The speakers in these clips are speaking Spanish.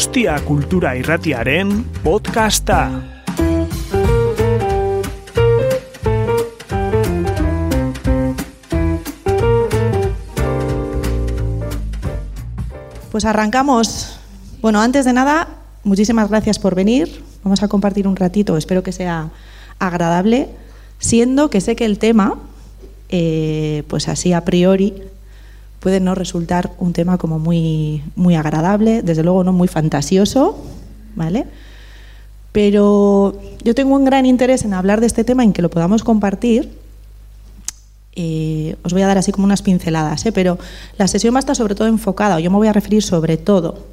Donostia Kultura Irratiaren podcasta. Pues arrancamos. Bueno, antes de nada, muchísimas gracias por venir. Vamos a compartir un ratito, espero que sea agradable, siendo que sé que el tema, eh, pues así a priori, puede no resultar un tema como muy, muy agradable, desde luego no muy fantasioso, ¿vale? Pero yo tengo un gran interés en hablar de este tema, en que lo podamos compartir. Eh, os voy a dar así como unas pinceladas, ¿eh? pero la sesión va a estar sobre todo enfocada, yo me voy a referir sobre todo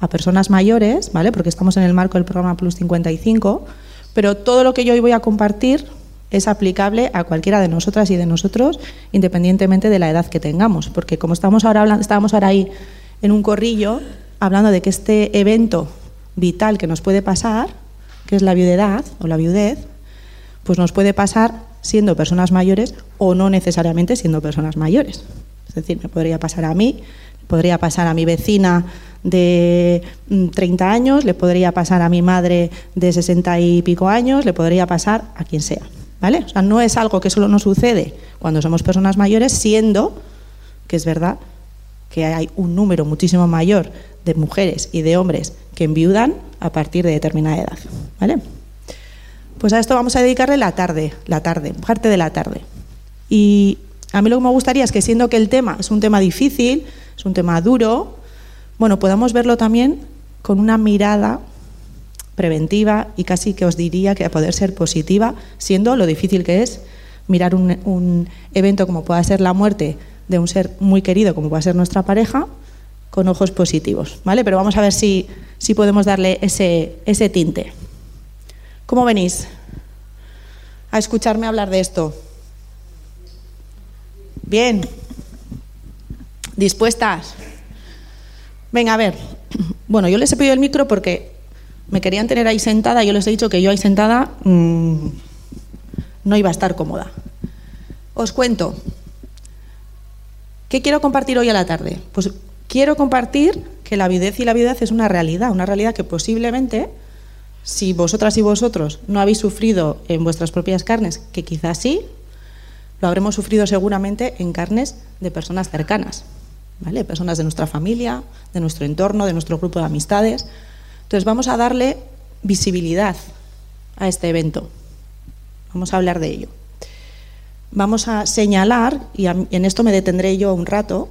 a personas mayores, ¿vale? Porque estamos en el marco del programa Plus 55, pero todo lo que yo hoy voy a compartir es aplicable a cualquiera de nosotras y de nosotros, independientemente de la edad que tengamos. Porque como estamos ahora hablando, estábamos ahora ahí en un corrillo hablando de que este evento vital que nos puede pasar, que es la viudedad o la viudez, pues nos puede pasar siendo personas mayores o no necesariamente siendo personas mayores. Es decir, me podría pasar a mí, podría pasar a mi vecina de 30 mm, años, le podría pasar a mi madre de 60 y pico años, le podría pasar a quien sea. ¿Vale? O sea, no es algo que solo nos sucede cuando somos personas mayores, siendo que es verdad que hay un número muchísimo mayor de mujeres y de hombres que enviudan a partir de determinada edad. ¿Vale? Pues a esto vamos a dedicarle la tarde, la tarde, parte de la tarde. Y a mí lo que me gustaría es que siendo que el tema es un tema difícil, es un tema duro, bueno, podamos verlo también con una mirada preventiva y casi que os diría que a poder ser positiva, siendo lo difícil que es mirar un, evento como pueda ser la muerte de un ser muy querido, como pueda ser nuestra pareja, con ojos positivos, ¿vale? Pero vamos a ver si, si podemos darle ese, ese tinte. ¿Cómo venís a escucharme hablar de esto? Bien. ¿Dispuestas? Venga, a ver. Bueno, yo les he pedido el micro porque me querían tener ahí sentada, yo les he dicho que yo ahí sentada mmm, no iba a estar cómoda. Os cuento. ¿Qué quiero compartir hoy a la tarde? Pues quiero compartir que la viudez y la viudez es una realidad, una realidad que posiblemente, si vosotras y vosotros no habéis sufrido en vuestras propias carnes, que quizás sí, lo habremos sufrido seguramente en carnes de personas cercanas, ¿vale? Personas de nuestra familia, de nuestro entorno, de nuestro grupo de amistades, entonces vamos a darle visibilidad a este evento. Vamos a hablar de ello. Vamos a señalar, y en esto me detendré yo un rato,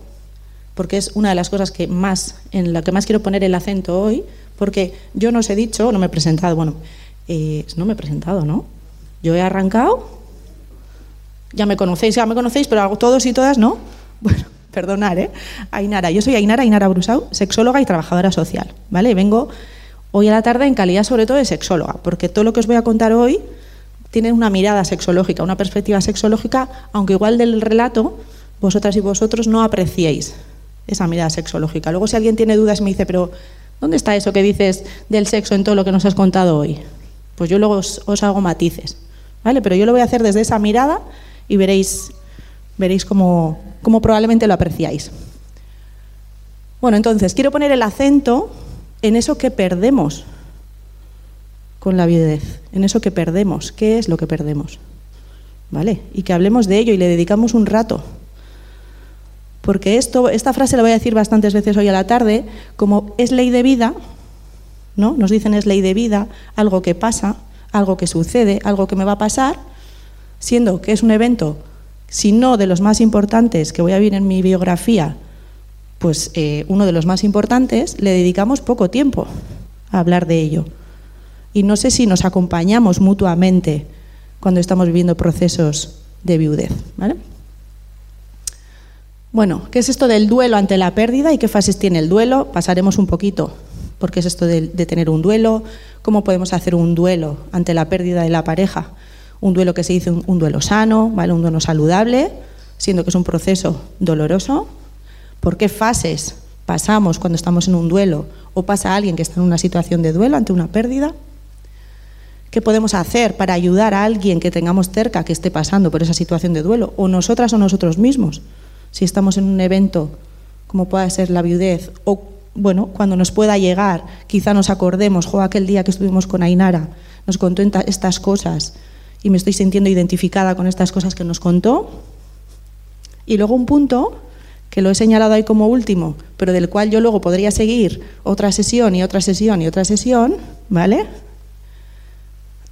porque es una de las cosas que más, en la que más quiero poner el acento hoy, porque yo no os he dicho, no me he presentado, bueno, eh, no me he presentado, ¿no? Yo he arrancado, ya me conocéis, ya me conocéis, pero todos y todas, ¿no? Bueno, perdonar, ¿eh? Ainara, yo soy Ainara, Ainara Brusau, sexóloga y trabajadora social, ¿vale? Vengo hoy a la tarde en calidad sobre todo de sexóloga, porque todo lo que os voy a contar hoy tiene una mirada sexológica, una perspectiva sexológica, aunque igual del relato vosotras y vosotros no apreciéis esa mirada sexológica. Luego si alguien tiene dudas me dice, pero ¿dónde está eso que dices del sexo en todo lo que nos has contado hoy? Pues yo luego os, hago matices, ¿vale? Pero yo lo voy a hacer desde esa mirada y veréis, veréis cómo, cómo probablemente lo apreciáis. Bueno, entonces, quiero poner el acento en eso que perdemos con la viudez, en eso que perdemos. ¿Qué es lo que perdemos? ¿Vale? Y que hablemos de ello y le dedicamos un rato. Porque esto, esta frase la voy a decir bastantes veces hoy a la tarde, como es ley de vida, ¿no? Nos dicen es ley de vida, algo que pasa, algo que sucede, algo que me va a pasar, siendo que es un evento, si no de los más importantes que voy a ver en mi biografía, pues eh, uno de los más importantes, le dedicamos poco tiempo a hablar de ello. Y no sé si nos acompañamos mutuamente cuando estamos viviendo procesos de viudez. Bueno, ¿qué es esto del duelo ante la pérdida y qué fases tiene el duelo? Pasaremos un poquito por qué es esto de, tener un duelo, cómo podemos hacer un duelo ante la pérdida de la pareja, un duelo que se dice un, duelo sano, ¿vale? un duelo saludable, siendo que es un proceso doloroso, por qué fases pasamos cuando estamos en un duelo o pasa alguien que está en una situación de duelo ante una pérdida. ¿Qué podemos hacer para ayudar a alguien que tengamos cerca que esté pasando por esa situación de duelo? O nosotras o nosotros mismos, si estamos en un evento como pueda ser la viudez o bueno, cuando nos pueda llegar, quizá nos acordemos, jo, aquel día que estuvimos con Ainara, nos contó estas cosas y me estoy sintiendo identificada con estas cosas que nos contó. Y luego un punto que lo he señalado ahí como último, pero del cual yo luego podría seguir otra sesión y otra sesión y otra sesión, ¿vale?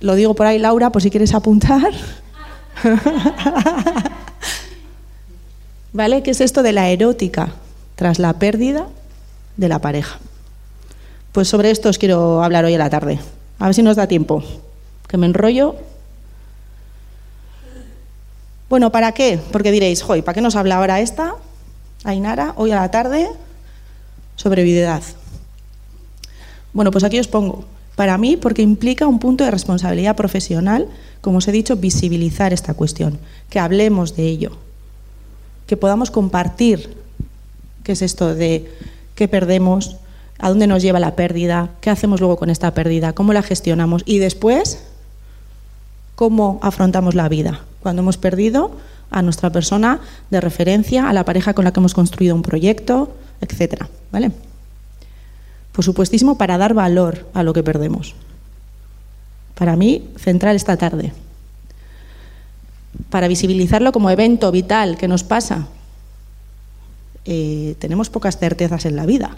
Lo digo por ahí, Laura, por si quieres apuntar. ¿Vale? ¿Qué es esto de la erótica tras la pérdida de la pareja? Pues sobre esto os quiero hablar hoy a la tarde. A ver si nos da tiempo. Que me enrollo. Bueno, ¿para qué? Porque diréis, joy, ¿para qué nos habla ahora esta, Ainara, hoy a la tarde, sobre? Bueno, pues aquí os pongo. Para mí, porque implica un punto de responsabilidad profesional, como os he dicho, visibilizar esta cuestión, que hablemos de ello, que podamos compartir qué es esto de qué perdemos, a dónde nos lleva la pérdida, qué hacemos luego con esta pérdida, cómo la gestionamos y después cómo afrontamos la vida cuando hemos perdido a nuestra persona de referencia, a la pareja con la que hemos construido un proyecto, etcétera, ¿vale? Por supuestísimo, para dar valor a lo que perdemos. Para mí, central esta tarde. Para visibilizarlo como evento vital que nos pasa. Eh, tenemos pocas certezas en la vida,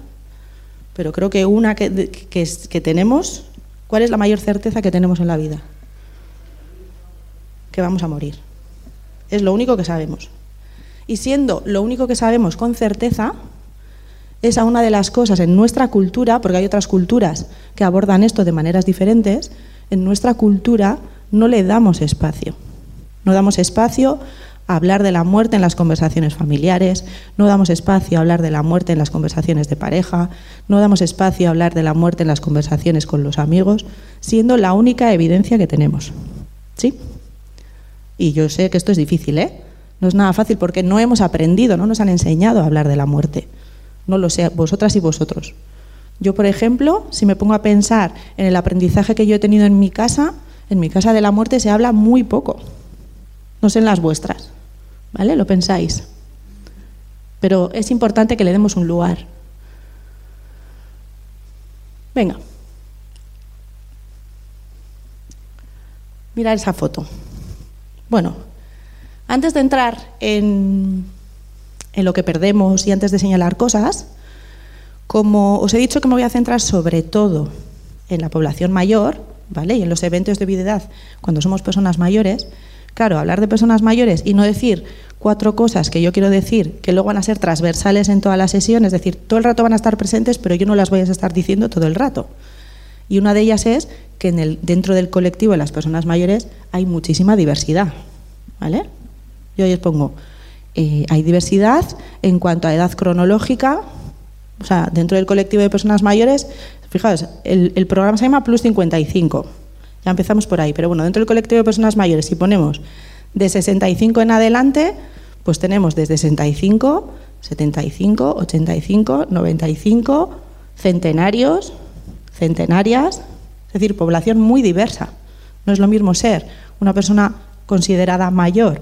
pero creo que una que, que tenemos, ¿cuál es la mayor certeza que tenemos en la vida? Que vamos a morir. Es lo único que sabemos. Y siendo lo único que sabemos con certeza, esa una de las cosas en nuestra cultura, porque hay otras culturas que abordan esto de maneras diferentes, en nuestra cultura no le damos espacio. No damos espacio a hablar de la muerte en las conversaciones familiares, no damos espacio a hablar de la muerte en las conversaciones de pareja, no damos espacio a hablar de la muerte en las conversaciones con los amigos, siendo la única evidencia que tenemos. ¿Sí? Y yo sé que esto es difícil, ¿eh? No es nada fácil porque no hemos aprendido, no nos han enseñado a hablar de la muerte. No lo sé, vosotras y vosotros. Yo, por ejemplo, si me pongo a pensar en el aprendizaje que yo he tenido en mi casa, en mi casa de la muerte se habla muy poco. No sé en las vuestras, ¿vale? Lo pensáis. Pero es importante que le demos un lugar. Venga. Mirad esa foto. Bueno, antes de entrar en en lo que perdemos y antes de señalar cosas, como os he dicho que me voy a centrar sobre todo en la población mayor, ¿vale? Y en los eventos de vida cuando somos personas mayores, claro, hablar de personas mayores y no decir cuatro cosas que yo quiero decir que luego van a ser transversales en toda la sesión, es decir, todo el rato van a estar presentes, pero yo no las voy a estar diciendo todo el rato. Y una de ellas es que en el, dentro del colectivo de las personas mayores hay muchísima diversidad, ¿vale? Yo os pongo eh, hay diversidad en cuanto a edad cronológica, o sea, dentro del colectivo de personas mayores, fijaos, el, el, programa se llama Plus 55, ya empezamos por ahí, pero bueno, dentro del colectivo de personas mayores, si ponemos de 65 en adelante, pues tenemos desde 65, 75, 85, 95, centenarios, centenarias, es decir, población muy diversa. No es lo mismo ser una persona considerada mayor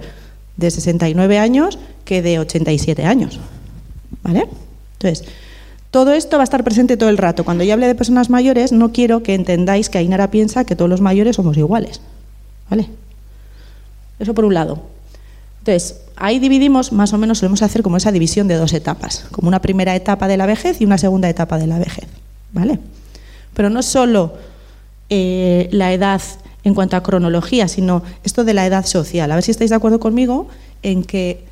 de 69 años que de 87 años. ¿Vale? Entonces, todo esto va a estar presente todo el rato. Cuando yo hable de personas mayores, no quiero que entendáis que Ainara piensa que todos los mayores somos iguales. ¿Vale? Eso por un lado. Entonces, ahí dividimos, más o menos solemos hacer como esa división de dos etapas, como una primera etapa de la vejez y una segunda etapa de la vejez. ¿Vale? Pero no solo eh, la edad en cuanto a cronología, sino esto de la edad social. A ver si estáis de acuerdo conmigo en que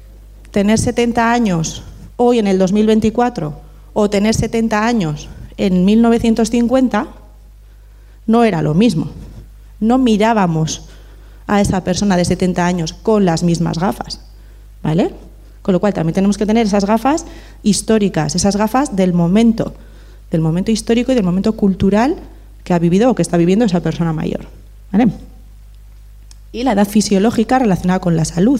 tener 70 años hoy en el 2024 o tener 70 años en 1950 no era lo mismo. No mirábamos a esa persona de 70 años con las mismas gafas, ¿vale? Con lo cual también tenemos que tener esas gafas históricas, esas gafas del momento, del momento histórico y del momento cultural que ha vivido o que está viviendo esa persona mayor. Y la edad fisiológica relacionada con la salud.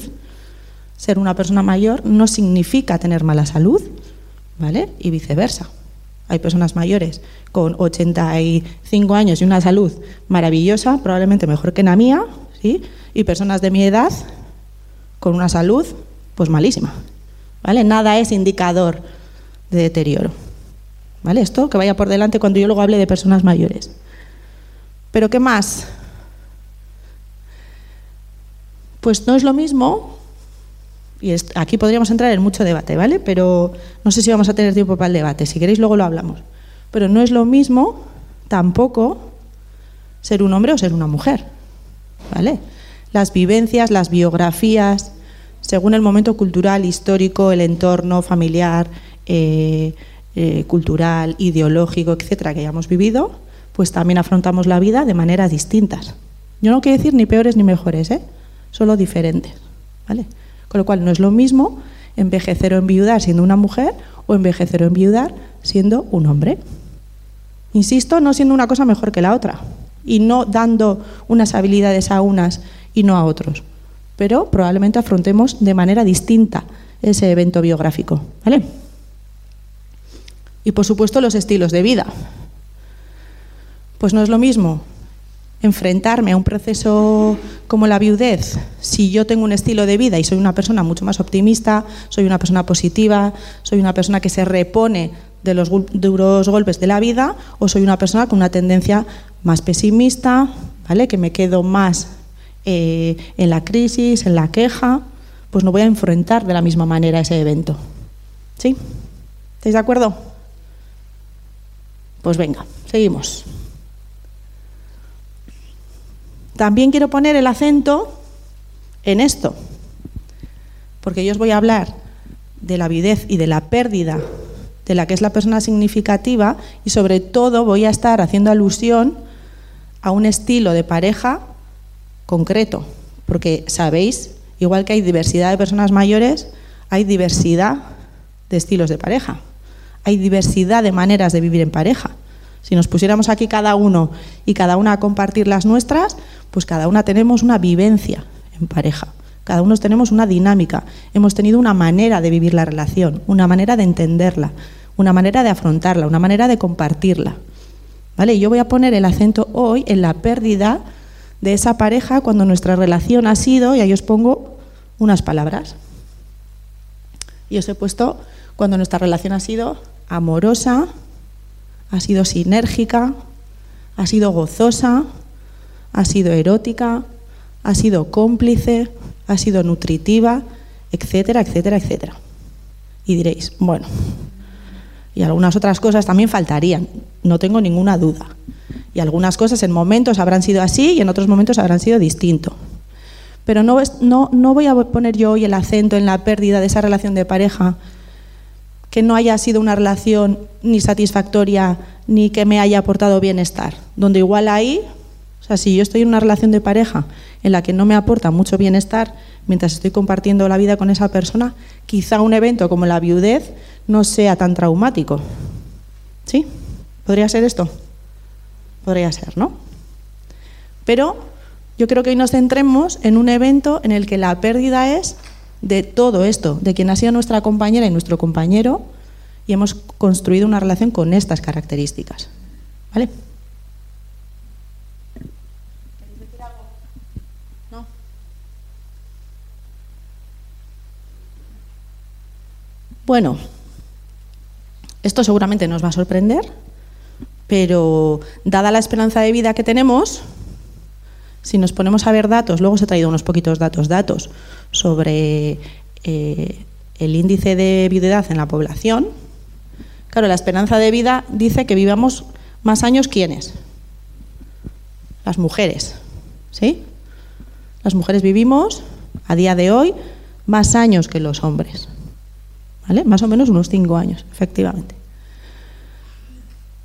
Ser una persona mayor no significa tener mala salud, ¿vale? Y viceversa. Hay personas mayores con 85 años y una salud maravillosa, probablemente mejor que la mía, ¿sí? Y personas de mi edad con una salud pues malísima. ¿Vale? Nada es indicador de deterioro. ¿Vale? Esto que vaya por delante cuando yo luego hable de personas mayores. Pero ¿qué más? Pues no es lo mismo, y aquí podríamos entrar en mucho debate, ¿vale? Pero no sé si vamos a tener tiempo para el debate, si queréis luego lo hablamos. Pero no es lo mismo tampoco ser un hombre o ser una mujer, ¿vale? Las vivencias, las biografías, según el momento cultural, histórico, el entorno familiar, eh, eh, cultural, ideológico, etcétera, que hayamos vivido, pues también afrontamos la vida de maneras distintas. Yo no quiero decir ni peores ni mejores, ¿eh? solo diferentes. ¿vale? Con lo cual no es lo mismo envejecer o enviudar siendo una mujer o envejecer o enviudar siendo un hombre. Insisto, no siendo una cosa mejor que la otra y no dando unas habilidades a unas y no a otros, pero probablemente afrontemos de manera distinta ese evento biográfico. ¿vale? Y por supuesto los estilos de vida. Pues no es lo mismo enfrentarme a un proceso como la viudez, si yo tengo un estilo de vida y soy una persona mucho más optimista, soy una persona positiva, soy una persona que se repone de los duros golpes de la vida, o soy una persona con una tendencia más pesimista, ¿vale? que me quedo más eh, en la crisis, en la queja, pues no voy a enfrentar de la misma manera ese evento. ¿Sí? ¿Estáis de acuerdo? Pues venga, seguimos. También quiero poner el acento en esto, porque yo os voy a hablar de la avidez y de la pérdida de la que es la persona significativa y sobre todo voy a estar haciendo alusión a un estilo de pareja concreto, porque sabéis, igual que hay diversidad de personas mayores, hay diversidad de estilos de pareja, hay diversidad de maneras de vivir en pareja. Si nos pusiéramos aquí cada uno y cada una a compartir las nuestras, pues cada una tenemos una vivencia en pareja, cada uno tenemos una dinámica, hemos tenido una manera de vivir la relación, una manera de entenderla, una manera de afrontarla, una manera de compartirla. ¿Vale? Yo voy a poner el acento hoy en la pérdida de esa pareja cuando nuestra relación ha sido, y ahí os pongo unas palabras. Y os he puesto cuando nuestra relación ha sido amorosa, ha sido sinérgica, ha sido gozosa, ha sido erótica, ha sido cómplice, ha sido nutritiva, etcétera, etcétera, etcétera. Y diréis, bueno, y algunas otras cosas también faltarían, no tengo ninguna duda. Y algunas cosas en momentos habrán sido así y en otros momentos habrán sido distinto. Pero no, no, no voy a poner yo hoy el acento en la pérdida de esa relación de pareja que no haya sido una relación ni satisfactoria ni que me haya aportado bienestar, donde igual ahí o sea, si yo estoy en una relación de pareja en la que no me aporta mucho bienestar mientras estoy compartiendo la vida con esa persona, quizá un evento como la viudez no sea tan traumático. ¿Sí? ¿Podría ser esto? Podría ser, ¿no? Pero yo creo que hoy nos centremos en un evento en el que la pérdida es de todo esto, de quien ha sido nuestra compañera y nuestro compañero, y hemos construido una relación con estas características. ¿Vale? Bueno, esto seguramente nos va a sorprender, pero dada la esperanza de vida que tenemos, si nos ponemos a ver datos, luego os he traído unos poquitos datos, datos sobre eh, el índice de viudedad en la población, claro, la esperanza de vida dice que vivamos más años quiénes? Las mujeres, ¿sí? Las mujeres vivimos a día de hoy más años que los hombres. Más o menos unos cinco años, efectivamente.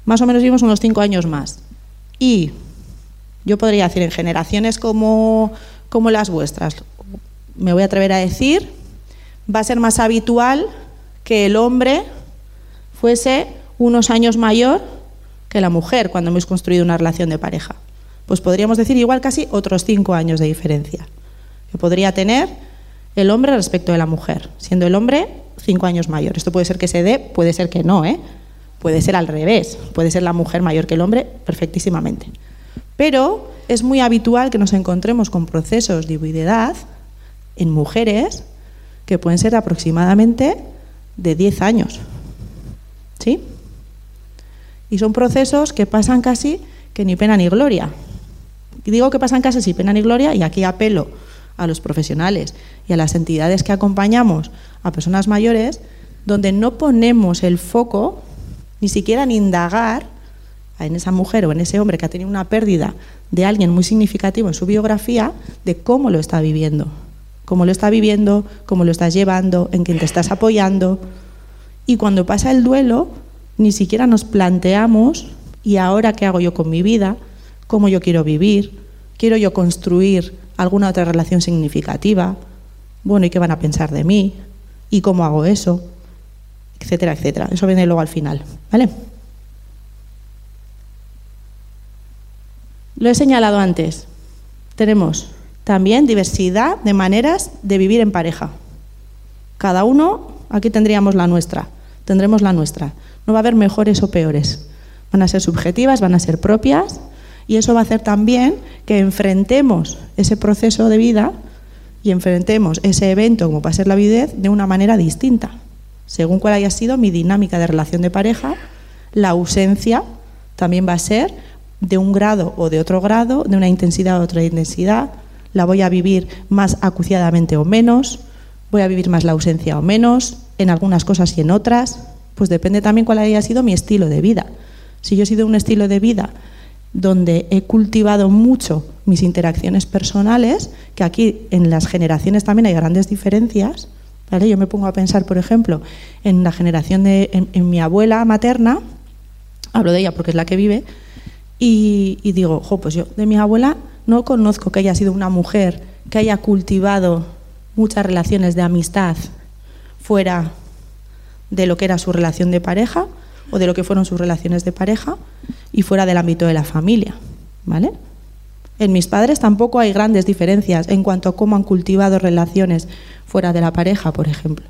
Más o menos vivimos unos cinco años más. Y yo podría decir, en generaciones como, como las vuestras, me voy a atrever a decir, va a ser más habitual que el hombre fuese unos años mayor que la mujer cuando hemos construido una relación de pareja. Pues podríamos decir igual casi otros cinco años de diferencia que podría tener el hombre respecto de la mujer, siendo el hombre cinco años mayor. Esto puede ser que se dé, puede ser que no, ¿eh? Puede ser al revés, puede ser la mujer mayor que el hombre perfectísimamente. Pero es muy habitual que nos encontremos con procesos de huidedad en mujeres que pueden ser aproximadamente de 10 años. ¿Sí? Y son procesos que pasan casi que ni pena ni gloria. Digo que pasan casi sin pena ni gloria y aquí apelo a los profesionales y a las entidades que acompañamos a personas mayores, donde no ponemos el foco ni siquiera en indagar en esa mujer o en ese hombre que ha tenido una pérdida de alguien muy significativo en su biografía, de cómo lo está viviendo, cómo lo está viviendo, cómo lo estás llevando, en quién te estás apoyando. Y cuando pasa el duelo, ni siquiera nos planteamos, ¿y ahora qué hago yo con mi vida? ¿Cómo yo quiero vivir? ¿Quiero yo construir alguna otra relación significativa? Bueno, ¿y qué van a pensar de mí? ¿Y cómo hago eso? Etcétera, etcétera. Eso viene luego al final, ¿vale? Lo he señalado antes. Tenemos también diversidad de maneras de vivir en pareja. Cada uno, aquí tendríamos la nuestra, tendremos la nuestra. No va a haber mejores o peores. Van a ser subjetivas, van a ser propias y eso va a hacer también que enfrentemos ese proceso de vida y enfrentemos ese evento como va a ser la videz de una manera distinta. Según cuál haya sido mi dinámica de relación de pareja, la ausencia también va a ser de un grado o de otro grado, de una intensidad o otra intensidad, la voy a vivir más acuciadamente o menos, voy a vivir más la ausencia o menos, en algunas cosas y en otras, pues depende también cuál haya sido mi estilo de vida. Si yo he sido un estilo de vida donde he cultivado mucho mis interacciones personales, que aquí en las generaciones también hay grandes diferencias, ¿vale? Yo me pongo a pensar, por ejemplo, en la generación de en mi abuela materna, hablo de ella porque es la que vive, y, digo, jo, pues yo de mi abuela no conozco que haya sido una mujer que haya cultivado muchas relaciones de amistad fuera de lo que era su relación de pareja o de lo que fueron sus relaciones de pareja y fuera del ámbito de la familia, ¿vale? En mis padres tampoco hay grandes diferencias en cuanto a cómo han cultivado relaciones fuera de la pareja, por ejemplo.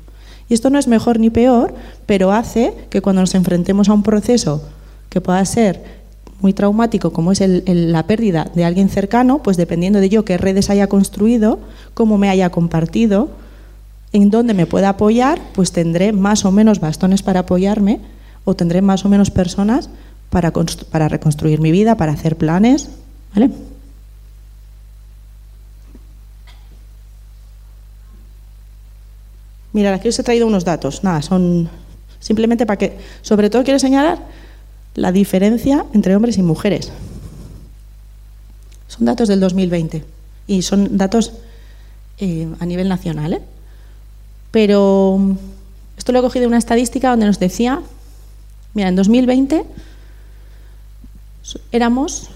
Y esto no es mejor ni peor, pero hace que cuando nos enfrentemos a un proceso que pueda ser muy traumático como es la pérdida de alguien cercano, pues dependiendo de yo qué redes haya construido, cómo me haya compartido, en dónde me pueda apoyar, pues tendré más o menos bastones para apoyarme o tendré más o menos personas para, para reconstruir mi vida, para hacer planes. ¿Vale? Mira, aquí os he traído unos datos. Nada, son simplemente para que, sobre todo quiero señalar la diferencia entre hombres y mujeres. Son datos del 2020 y son datos eh, a nivel nacional. ¿eh? Pero esto lo he cogido de una estadística donde nos decía, mira, en 2020 éramos,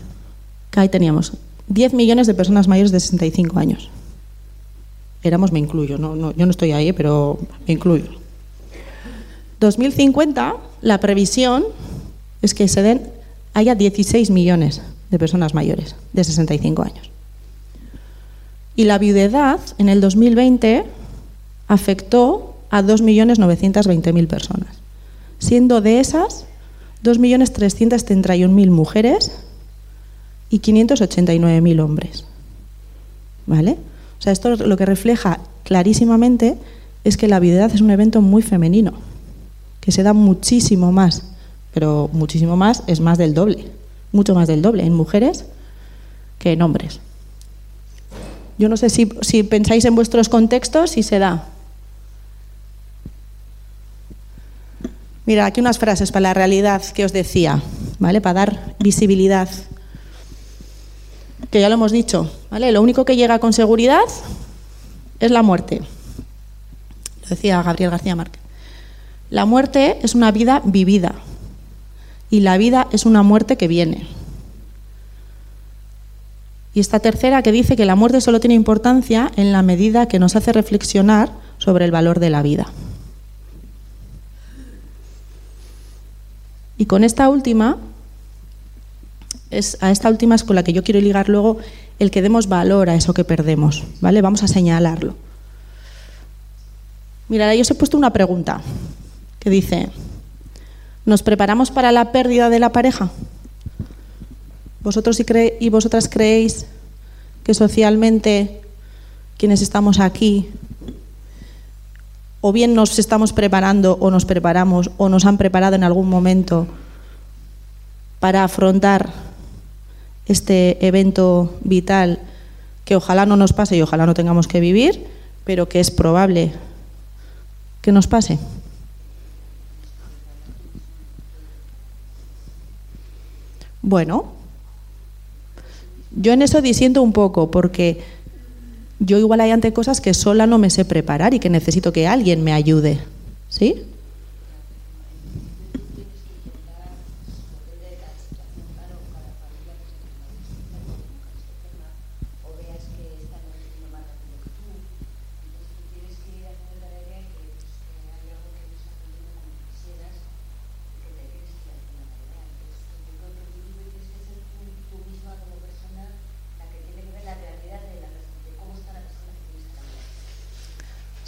que ahí teníamos, 10 millones de personas mayores de 65 años. Éramos, me incluyo, no, no, yo no estoy ahí, pero me incluyo. 2050, la previsión es que se den, haya 16 millones de personas mayores de 65 años. Y la viudedad en el 2020 afectó a 2.920.000 personas, siendo de esas 2.331.000 mujeres y 589.000 hombres. ¿Vale? O sea, esto lo que refleja clarísimamente es que la viudedad es un evento muy femenino, que se da muchísimo más pero muchísimo más, es más del doble, mucho más del doble en mujeres que en hombres. Yo no sé si, pensáis en vuestros contextos, si se da. Mira, aquí unas frases para la realidad que os decía, ¿vale? Para dar visibilidad. Que ya lo hemos dicho, ¿vale? Lo único que llega con seguridad es la muerte. Lo decía Gabriel García Márquez. La muerte es una vida vivida, y la vida es una muerte que viene. Y esta tercera que dice que la muerte solo tiene importancia en la medida que nos hace reflexionar sobre el valor de la vida. Y con esta última, es, a esta última es con la que yo quiero ligar luego el que demos valor a eso que perdemos, ¿vale? Vamos a señalarlo. Mira, yo os he puesto una pregunta que dice, ¿Nos preparamos para la pérdida de la pareja? ¿Vosotros y, vosotras creéis que socialmente quienes estamos aquí o bien nos estamos preparando o nos preparamos o nos han preparado en algún momento para afrontar este evento vital que ojalá no nos pase y ojalá no tengamos que vivir, pero que es probable que nos pase. Bueno, yo en eso disiento un poco, porque yo igual hay ante cosas que sola no me sé preparar y que necesito que alguien me ayude. ¿Sí?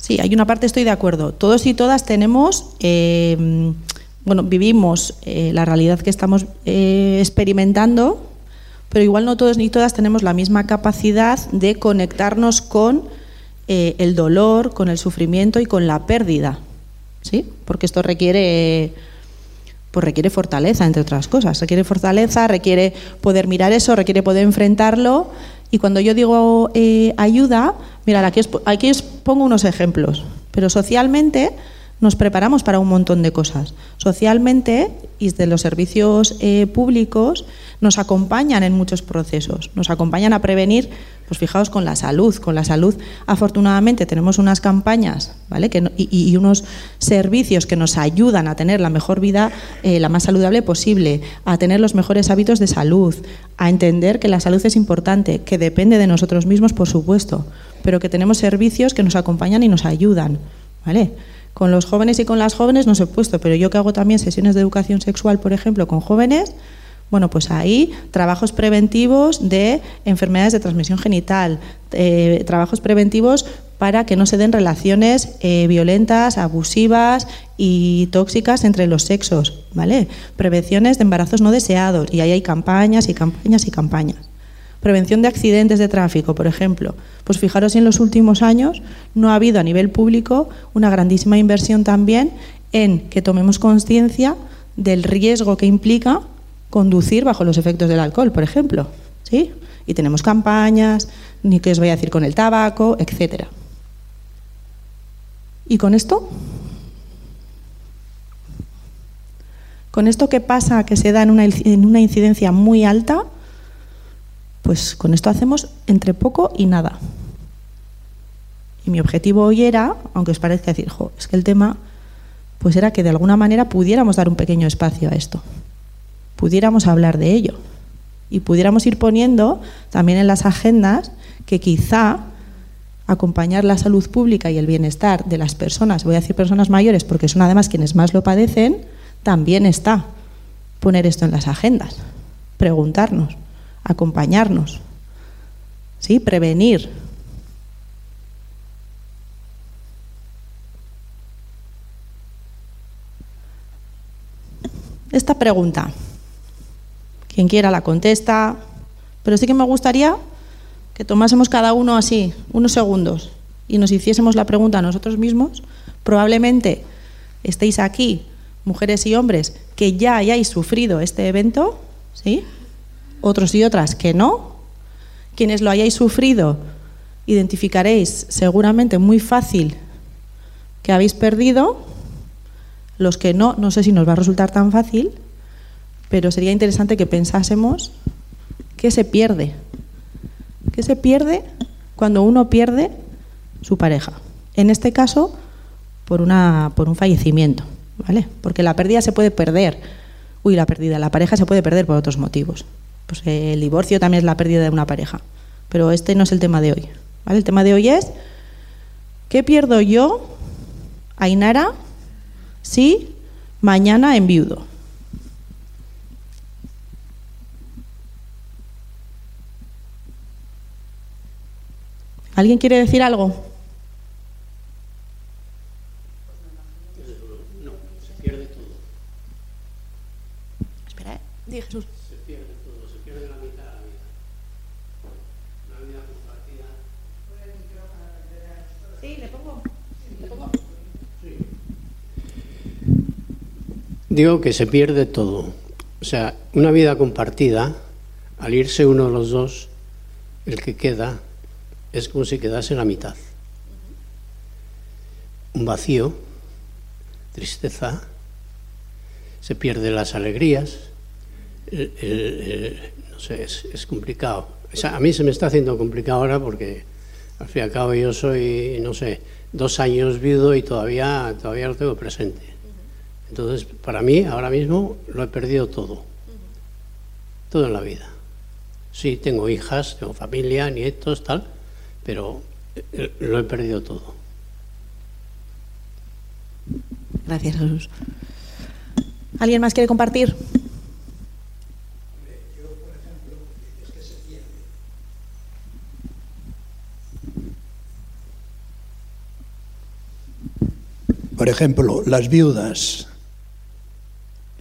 Sí, hay una parte, estoy de acuerdo. Todos y todas tenemos, eh, bueno, vivimos eh, la realidad que estamos eh, experimentando, pero igual no todos ni todas tenemos la misma capacidad de conectarnos con el dolor, con el sufrimiento y con la pérdida, ¿sí? Porque esto requiere pues requiere fortaleza, entre otras cosas. Requiere fortaleza, requiere poder mirar eso, requiere poder enfrentarlo y cuando yo digo eh, ayuda, mira, aquí os, pongo unos ejemplos, pero socialmente nos preparamos para un montón de cosas. Socialmente y de los servicios eh, públicos nos acompañan en muchos procesos, nos acompañan a prevenir, pues fijaos con la salud, con la salud afortunadamente tenemos unas campañas ¿vale? que, y, unos servicios que nos ayudan a tener la mejor vida, eh, la más saludable posible, a tener los mejores hábitos de salud, a entender que la salud es importante, que depende de nosotros mismos, por supuesto, pero que tenemos servicios que nos acompañan y nos ayudan. ¿vale? Con los jóvenes y con las jóvenes no se he puesto, pero yo que hago también sesiones de educación sexual, por ejemplo, con jóvenes, bueno, pues ahí trabajos preventivos de enfermedades de transmisión genital, eh, trabajos preventivos para que no se den relaciones eh, violentas, abusivas y tóxicas entre los sexos, ¿vale? Prevenciones de embarazos no deseados y ahí hay campañas y campañas y campañas. Prevención de accidentes de tráfico, por ejemplo. Pues fijaros en los últimos años no ha habido a nivel público una grandísima inversión también en que tomemos conciencia del riesgo que implica conducir bajo los efectos del alcohol, por ejemplo. ¿Sí? Y tenemos campañas, ni qué os voy a decir con el tabaco, etcétera. ¿Y con esto? Con esto que pasa, que se da en una incidencia muy alta, pues con esto hacemos entre poco y nada. Y mi objetivo hoy era, aunque os parezca decir, jo, es que el tema, pues era que de alguna manera pudiéramos dar un pequeño espacio a esto pudiéramos hablar de ello y pudiéramos ir poniendo también en las agendas que quizá acompañar la salud pública y el bienestar de las personas, voy a decir personas mayores porque son además quienes más lo padecen, también está poner esto en las agendas, preguntarnos, acompañarnos, ¿sí? prevenir. Esta pregunta, quien quiera la contesta, pero sí que me gustaría que tomásemos cada uno así, unos segundos, y nos hiciésemos la pregunta a nosotros mismos. Probablemente estéis aquí, mujeres y hombres, que ya hayáis sufrido este evento, ¿sí? Otros y otras que no. Quienes lo hayáis sufrido, identificaréis seguramente muy fácil que habéis perdido. Los que no, no sé si nos va a resultar tan fácil pero sería interesante que pensásemos qué se pierde. ¿Qué se pierde cuando uno pierde su pareja? En este caso, por, una, por un fallecimiento, ¿vale? Porque la pérdida se puede perder. Uy, la pérdida, la pareja se puede perder por otros motivos. Pues el divorcio también es la pérdida de una pareja. Pero este no es el tema de hoy. El tema de hoy es, ¿qué pierdo yo, Ainara, si mañana enviudo? ¿Alguien quiere decir algo? No, se pierde todo. Espera, ¿eh? Dí Jesús. Se pierde todo, se pierde la mitad de la vida. La vida compartida. Sí, le pongo. ¿Le pongo? Sí. Digo que se pierde todo. O sea, una vida compartida, al irse uno de los dos, el que queda es como si quedase la mitad. Un vacío, tristeza, se pierden las alegrías, el- no sé, es, es complicado. O sea, a mí se me está haciendo complicado ahora porque al fin y al cabo yo soy, no sé, dos años viudo y todavía, todavía lo tengo presente. Entonces, para mí, ahora mismo, lo he perdido todo. Todo en la vida. Sí, tengo hijas, tengo familia, nietos, tal, pero eh, lo he perdido todo. Gracias, Jesús. ¿Alguien más quiere compartir? Por ejemplo, las viudas.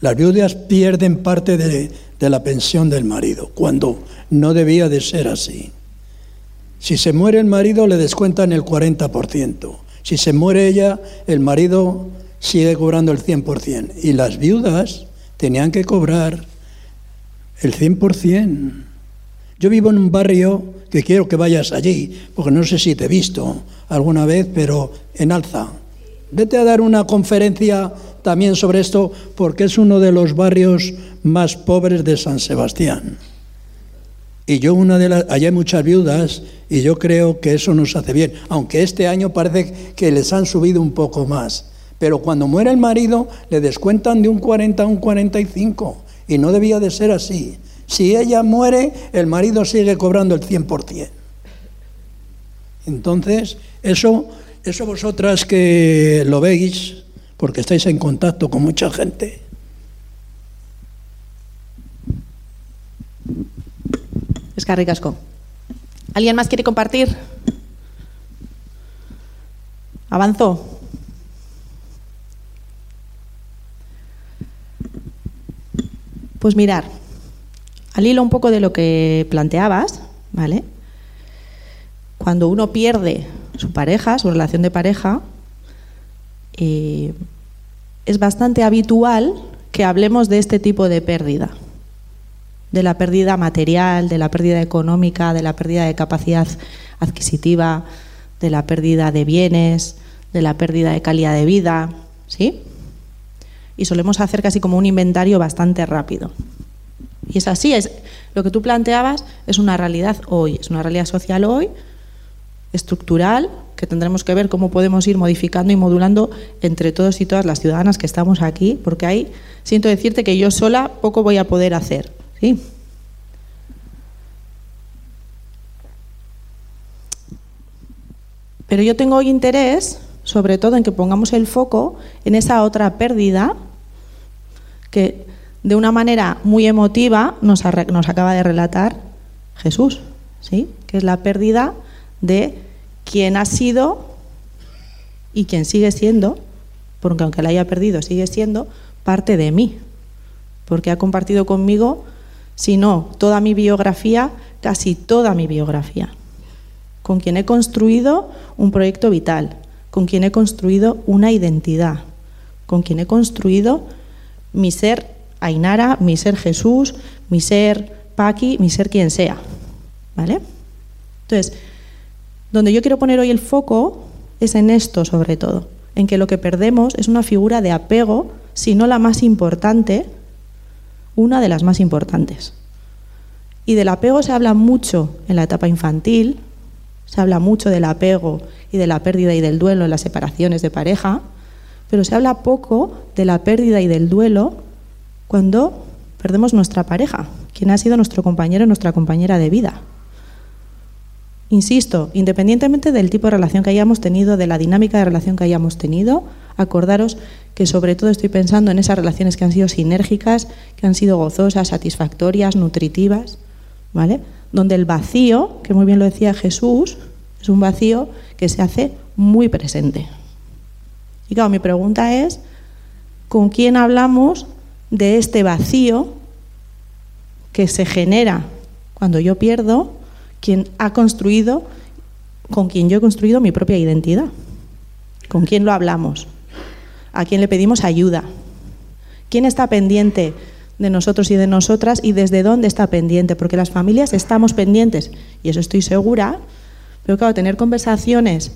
Las viudas pierden parte de, de la pensión del marido, cuando no debía de ser así. Si se muere el marido, le descuentan el 40%. Si se muere ella, el marido sigue cobrando el 100%. Y las viudas tenían que cobrar el 100%. Yo vivo en un barrio que quiero que vayas allí, porque no sé si te he visto alguna vez, pero en Alza. Vete a dar una conferencia también sobre esto, porque es uno de los barrios más pobres de San Sebastián. Y yo una de las, allá hay muchas viudas y yo creo que eso nos hace bien, aunque este año parece que les han subido un poco más. Pero cuando muere el marido le descuentan de un 40 a un 45 y no debía de ser así. Si ella muere, el marido sigue cobrando el 100%. Entonces, eso, eso vosotras que lo veis, porque estáis en contacto con mucha gente, Es Casco. ¿Alguien más quiere compartir? Avanzo. Pues mirar, al hilo un poco de lo que planteabas, ¿vale? Cuando uno pierde su pareja, su relación de pareja, eh, es bastante habitual que hablemos de este tipo de pérdida de la pérdida material, de la pérdida económica, de la pérdida de capacidad adquisitiva, de la pérdida de bienes, de la pérdida de calidad de vida, ¿sí? Y solemos hacer casi como un inventario bastante rápido. Y es así, es lo que tú planteabas es una realidad hoy, es una realidad social hoy, estructural, que tendremos que ver cómo podemos ir modificando y modulando entre todos y todas las ciudadanas que estamos aquí, porque ahí siento decirte que yo sola poco voy a poder hacer. ¿Sí? Pero yo tengo interés, sobre todo, en que pongamos el foco en esa otra pérdida que de una manera muy emotiva nos, nos acaba de relatar Jesús, ¿sí? que es la pérdida de quien ha sido y quien sigue siendo, porque aunque la haya perdido, sigue siendo parte de mí, porque ha compartido conmigo si no toda mi biografía, casi toda mi biografía, con quien he construido un proyecto vital, con quien he construido una identidad, con quien he construido mi ser Ainara, mi ser Jesús, mi ser Paqui, mi ser quien sea. ¿Vale? Entonces, donde yo quiero poner hoy el foco es en esto sobre todo, en que lo que perdemos es una figura de apego, si no la más importante, una de las más importantes. Y del apego se habla mucho en la etapa infantil, se habla mucho del apego y de la pérdida y del duelo en las separaciones de pareja, pero se habla poco de la pérdida y del duelo cuando perdemos nuestra pareja, quien ha sido nuestro compañero, nuestra compañera de vida. Insisto, independientemente del tipo de relación que hayamos tenido, de la dinámica de relación que hayamos tenido, acordaros que sobre todo estoy pensando en esas relaciones que han sido sinérgicas, que han sido gozosas, satisfactorias, nutritivas, ¿vale? Donde el vacío, que muy bien lo decía Jesús, es un vacío que se hace muy presente. Y claro, mi pregunta es, ¿con quién hablamos de este vacío que se genera cuando yo pierdo quien ha construido, con quien yo he construido mi propia identidad? ¿Con quién lo hablamos? ¿A quién le pedimos ayuda? ¿Quién está pendiente de nosotros y de nosotras y desde dónde está pendiente, porque las familias estamos pendientes, y eso estoy segura, pero claro, tener conversaciones,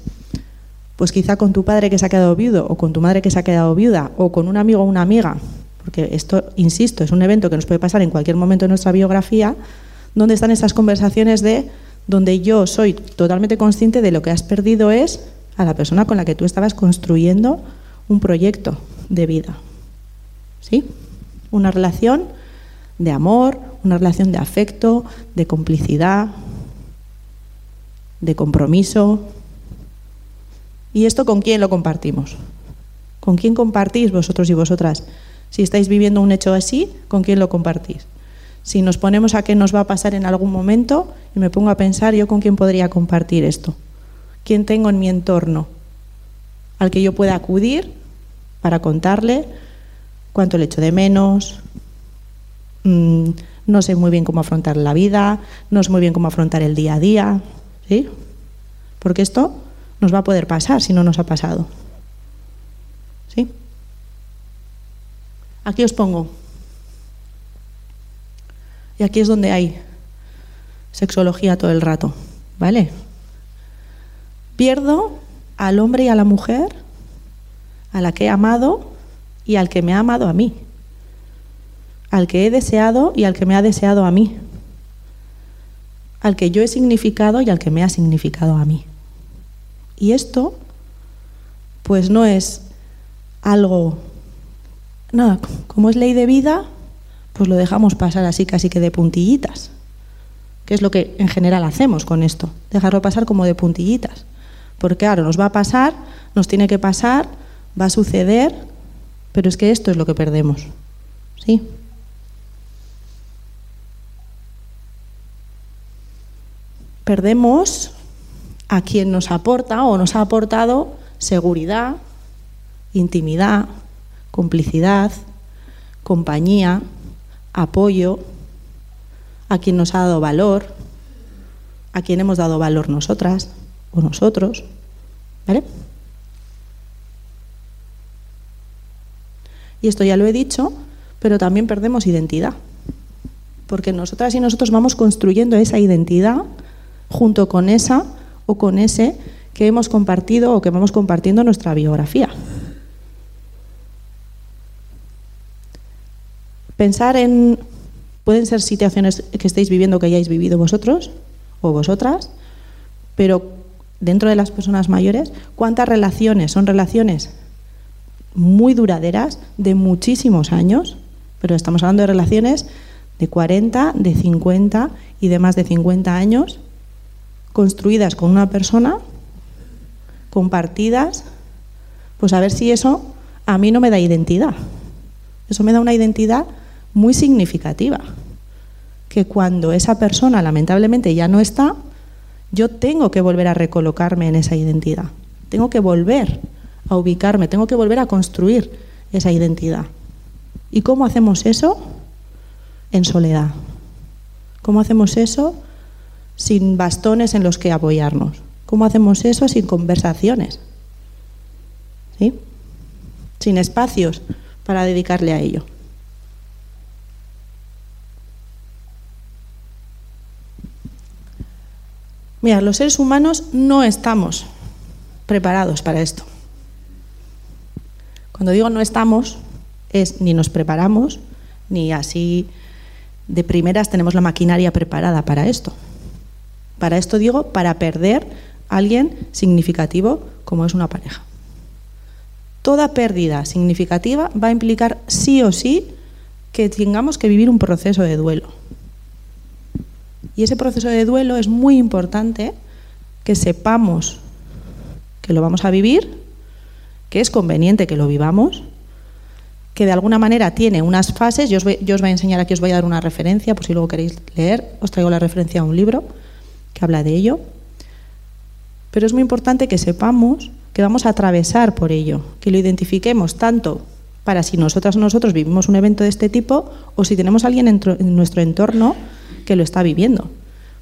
pues quizá con tu padre que se ha quedado viudo, o con tu madre que se ha quedado viuda, o con un amigo o una amiga, porque esto, insisto, es un evento que nos puede pasar en cualquier momento de nuestra biografía, donde están esas conversaciones de donde yo soy totalmente consciente de lo que has perdido es a la persona con la que tú estabas construyendo un proyecto de vida. ¿Sí? Una relación de amor, una relación de afecto, de complicidad, de compromiso. ¿Y esto con quién lo compartimos? ¿Con quién compartís vosotros y vosotras? Si estáis viviendo un hecho así, ¿con quién lo compartís? Si nos ponemos a qué nos va a pasar en algún momento y me pongo a pensar yo con quién podría compartir esto. ¿Quién tengo en mi entorno al que yo pueda acudir para contarle cuánto le echo de menos? Mm, no sé muy bien cómo afrontar la vida, no sé muy bien cómo afrontar el día a día, ¿sí? Porque esto nos va a poder pasar si no nos ha pasado. ¿Sí? Aquí os pongo y aquí es donde hay sexología todo el rato, ¿vale? Pierdo al hombre y a la mujer, a la que he amado y al que me ha amado a mí, al que he deseado y al que me ha deseado a mí, al que yo he significado y al que me ha significado a mí. Y esto, pues no es algo, nada, como es ley de vida, pues lo dejamos pasar así casi que de puntillitas, que es lo que en general hacemos con esto, dejarlo pasar como de puntillitas. Porque claro, nos va a pasar, nos tiene que pasar, va a suceder, pero es que esto es lo que perdemos. ¿Sí? Perdemos a quien nos aporta o nos ha aportado seguridad, intimidad, complicidad, compañía, apoyo, a quien nos ha dado valor, a quien hemos dado valor nosotras o nosotros. ¿Vale? Y esto ya lo he dicho, pero también perdemos identidad. Porque nosotras y nosotros vamos construyendo esa identidad junto con esa o con ese que hemos compartido o que vamos compartiendo nuestra biografía. Pensar en, pueden ser situaciones que estéis viviendo que hayáis vivido vosotros o vosotras, pero dentro de las personas mayores, ¿cuántas relaciones son relaciones muy duraderas, de muchísimos años? Pero estamos hablando de relaciones de 40, de 50 y de más de 50 años, construidas con una persona, compartidas, pues a ver si eso a mí no me da identidad. Eso me da una identidad muy significativa, que cuando esa persona lamentablemente ya no está, yo tengo que volver a recolocarme en esa identidad, tengo que volver a ubicarme, tengo que volver a construir esa identidad. ¿Y cómo hacemos eso? En soledad. ¿Cómo hacemos eso sin bastones en los que apoyarnos? ¿Cómo hacemos eso sin conversaciones? ¿Sí? Sin espacios para dedicarle a ello. Mira, los seres humanos no estamos preparados para esto. Cuando digo no estamos, es ni nos preparamos, ni así de primeras tenemos la maquinaria preparada para esto. Para esto digo, para perder a alguien significativo como es una pareja. Toda pérdida significativa va a implicar sí o sí que tengamos que vivir un proceso de duelo. Y ese proceso de duelo es muy importante que sepamos que lo vamos a vivir, que es conveniente que lo vivamos, que de alguna manera tiene unas fases. Yo os, voy, a enseñar aquí, os voy a dar una referencia, por si luego queréis leer, os traigo la referencia a un libro que habla de ello. Pero es muy importante que sepamos que vamos a atravesar por ello, que lo identifiquemos tanto para si nosotras o nosotros vivimos un evento de este tipo o si tenemos a alguien en nuestro entorno que lo está viviendo.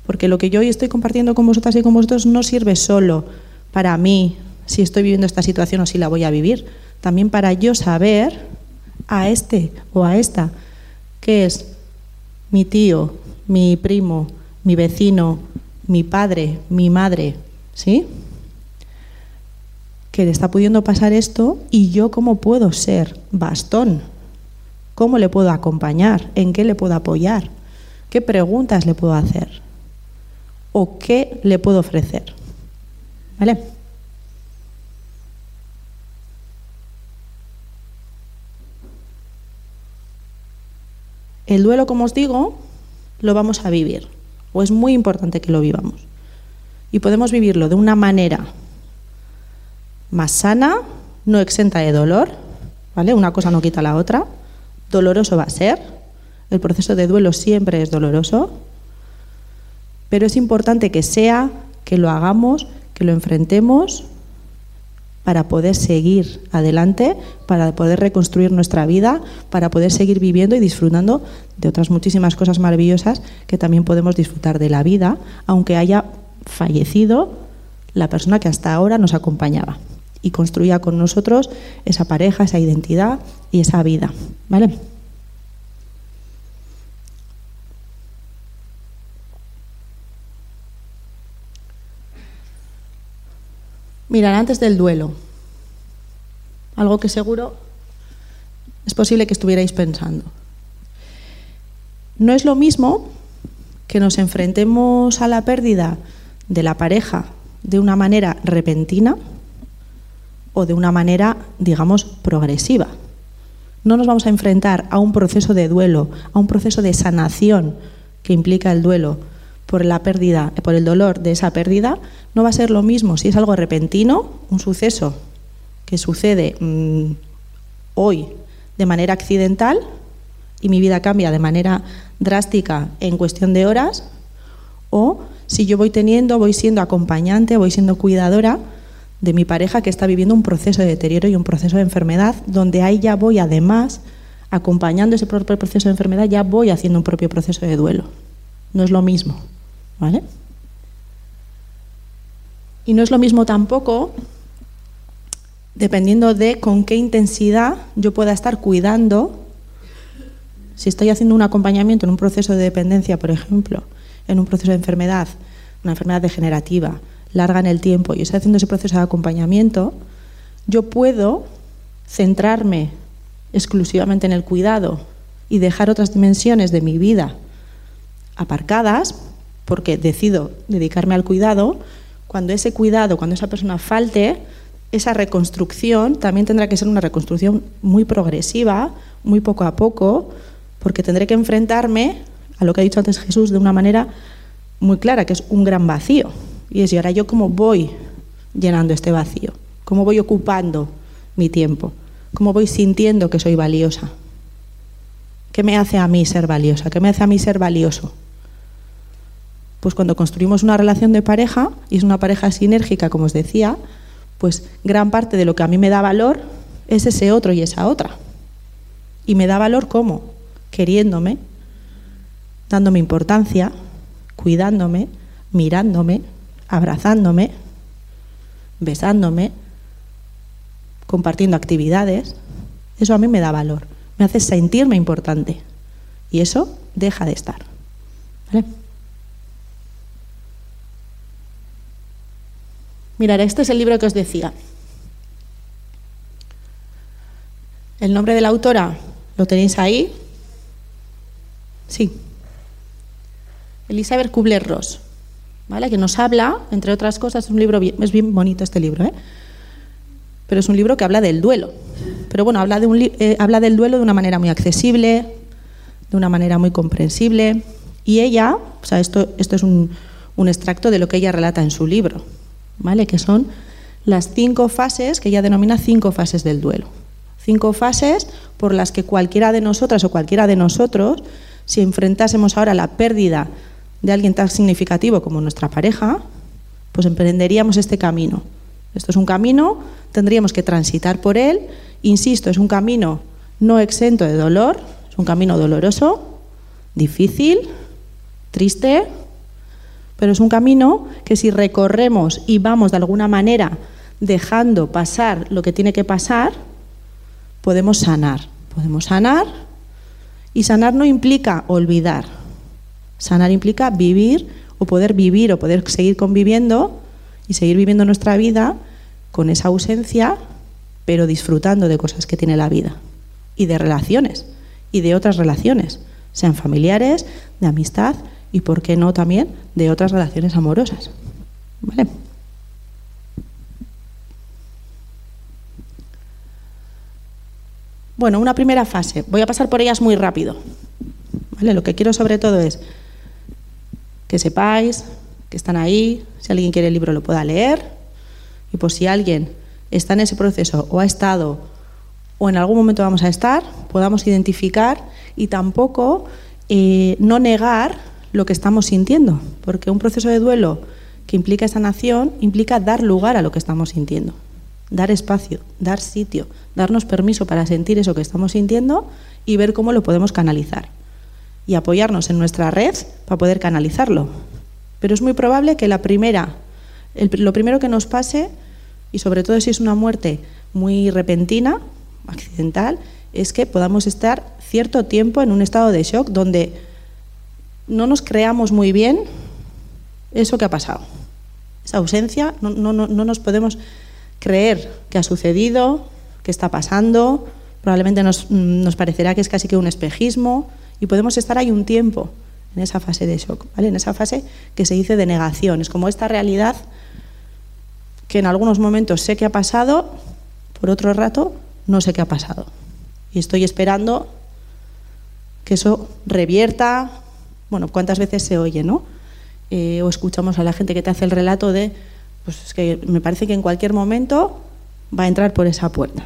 Porque lo que yo hoy estoy compartiendo con vosotras y con vosotros no sirve solo para mí si estoy viviendo esta situación o si la voy a vivir, también para yo saber a este o a esta ¿qué es? Mi tío, mi primo, mi vecino, mi padre, mi madre, ¿sí? Que le está pudiendo pasar esto y yo cómo puedo ser bastón, cómo le puedo acompañar, en qué le puedo apoyar, qué preguntas le puedo hacer o qué le puedo ofrecer. ¿Vale? El duelo, como os digo, lo vamos a vivir, o es muy importante que lo vivamos. Y podemos vivirlo de una manera más sana, no exenta de dolor, ¿vale? Una cosa no quita la otra. Doloroso va a ser. El proceso de duelo siempre es doloroso. Pero es importante que sea, que lo hagamos, que lo enfrentemos para poder seguir adelante, para poder reconstruir nuestra vida, para poder seguir viviendo y disfrutando de otras muchísimas cosas maravillosas que también podemos disfrutar de la vida, aunque haya fallecido la persona que hasta ahora nos acompañaba y construía con nosotros esa pareja, esa identidad y esa vida. ¿Vale? Mirar antes del duelo. Algo que seguro es posible que estuvierais pensando. No es lo mismo que nos enfrentemos a la pérdida de la pareja de una manera repentina o de una manera, digamos, progresiva. No nos vamos a enfrentar a un proceso de duelo, a un proceso de sanación que implica el duelo por la pérdida, por el dolor de esa pérdida, no va a ser lo mismo si es algo repentino, un suceso que sucede mm, hoy de manera accidental y mi vida cambia de manera drástica en cuestión de horas, o si yo voy teniendo, voy siendo acompañante, voy siendo cuidadora de mi pareja que está viviendo un proceso de deterioro y un proceso de enfermedad, donde ahí ya voy además acompañando ese propio proceso de enfermedad, ya voy haciendo un propio proceso de duelo. No es lo mismo. ¿Vale? Y no es lo mismo tampoco, dependiendo de con qué intensidad yo pueda estar cuidando, si estoy haciendo un acompañamiento en un proceso de dependencia, por ejemplo, en un proceso de enfermedad, una enfermedad degenerativa, larga en el tiempo, y estoy haciendo ese proceso de acompañamiento, yo puedo centrarme exclusivamente en el cuidado y dejar otras dimensiones de mi vida aparcadas porque decido dedicarme al cuidado, cuando ese cuidado, cuando esa persona falte, esa reconstrucción también tendrá que ser una reconstrucción muy progresiva, muy poco a poco, porque tendré que enfrentarme a lo que ha dicho antes Jesús de una manera muy clara, que es un gran vacío. Y es, ¿y ahora yo cómo voy llenando este vacío? ¿Cómo voy ocupando mi tiempo? ¿Cómo voy sintiendo que soy valiosa? ¿Qué me hace a mí ser valiosa? ¿Qué me hace a mí ser valioso? Pues cuando construimos una relación de pareja, y es una pareja sinérgica, como os decía, pues gran parte de lo que a mí me da valor es ese otro y esa otra. Y me da valor cómo? Queriéndome, dándome importancia, cuidándome, mirándome, abrazándome, besándome, compartiendo actividades. Eso a mí me da valor, me hace sentirme importante. Y eso deja de estar. ¿Vale? Mirad, este es el libro que os decía. El nombre de la autora lo tenéis ahí. Sí. Elizabeth Kubler-Ross, ¿vale? que nos habla, entre otras cosas, es un libro, bien, es bien bonito este libro, ¿eh? pero es un libro que habla del duelo. Pero bueno, habla, de un, eh, habla del duelo de una manera muy accesible, de una manera muy comprensible. Y ella, o sea, esto, esto es un, un extracto de lo que ella relata en su libro. ¿Vale? que son las cinco fases que ella denomina cinco fases del duelo. Cinco fases por las que cualquiera de nosotras o cualquiera de nosotros, si enfrentásemos ahora la pérdida de alguien tan significativo como nuestra pareja, pues emprenderíamos este camino. Esto es un camino, tendríamos que transitar por él. Insisto, es un camino no exento de dolor, es un camino doloroso, difícil, triste, pero es un camino que si recorremos y vamos de alguna manera dejando pasar lo que tiene que pasar, podemos sanar. Podemos sanar Y sanar no implica olvidar. Sanar implica vivir o poder vivir o poder seguir conviviendo y seguir viviendo nuestra vida con esa ausencia, pero disfrutando de cosas que tiene la vida y de relaciones y de otras relaciones, sean familiares, de amistad y, por qué no, también de otras relaciones amorosas. ¿Vale? Bueno, una primera fase. Voy a pasar por ellas muy rápido. ¿Vale? Lo que quiero sobre todo es que sepáis que están ahí, si alguien quiere el libro lo pueda leer, y por si alguien está en ese proceso o ha estado o en algún momento vamos a estar, podamos identificar y tampoco eh, no negar lo que estamos sintiendo, porque un proceso de duelo que implica sanación implica dar lugar a lo que estamos sintiendo dar espacio, dar sitio, darnos permiso para sentir eso que estamos sintiendo y ver cómo lo podemos canalizar. Y apoyarnos en nuestra red para poder canalizarlo. Pero es muy probable que la primera, lo primero que nos pase, y sobre todo si es una muerte muy repentina, accidental, es que podamos estar cierto tiempo en un estado de shock donde no nos creamos muy bien eso que ha pasado. Esa ausencia, no, no, no, no nos podemos creer que ha sucedido, que está pasando, probablemente nos, nos, parecerá que es casi que un espejismo y podemos estar ahí un tiempo en esa fase de shock, ¿vale? en esa fase que se dice de negación. Es como esta realidad que en algunos momentos sé que ha pasado, por otro rato no sé qué ha pasado. Y estoy esperando que eso revierta, bueno, cuántas veces se oye, ¿no? Eh, o escuchamos a la gente que te hace el relato de pues es que me parece que en cualquier momento va a entrar por esa puerta.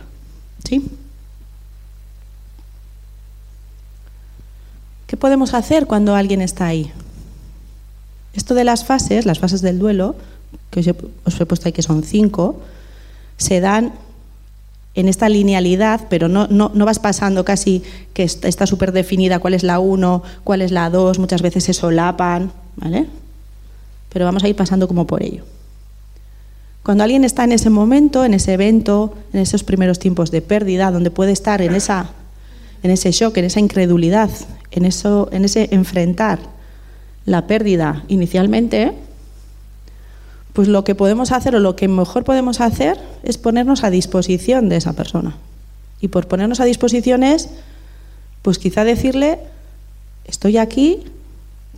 ¿Sí? ¿Qué podemos hacer cuando alguien está ahí? Esto de las fases, las fases del duelo, que os he, puesto ahí que son cinco, se dan en esta linealidad, pero no, no, no vas pasando casi que está súper definida cuál es la uno, cuál es la dos, muchas veces se solapan, ¿vale? Pero vamos a ir pasando como por ello. Cuando alguien está en ese momento, en ese evento, en esos primeros tiempos de pérdida, donde puede estar en, esa, en ese shock, en esa incredulidad, en, eso, en ese enfrentar la pérdida inicialmente, pues lo que podemos hacer o lo que mejor podemos hacer es ponernos a disposición de esa persona. Y por ponernos a disposición es, pues quizá decirle, estoy aquí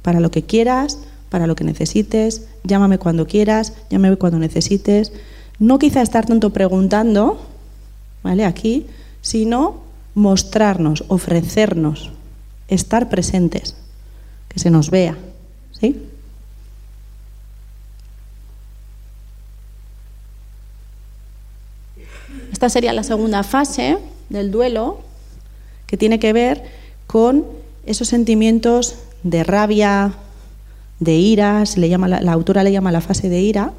para lo que quieras, para lo que necesites, llámame cuando quieras, llámame cuando necesites. No quizá estar tanto preguntando, ¿vale? Aquí, sino mostrarnos, ofrecernos, estar presentes, que se nos vea, ¿sí? Esta sería la segunda fase del duelo, que tiene que ver con esos sentimientos de rabia, de ira, se le llama, la, autora le llama la fase de ira,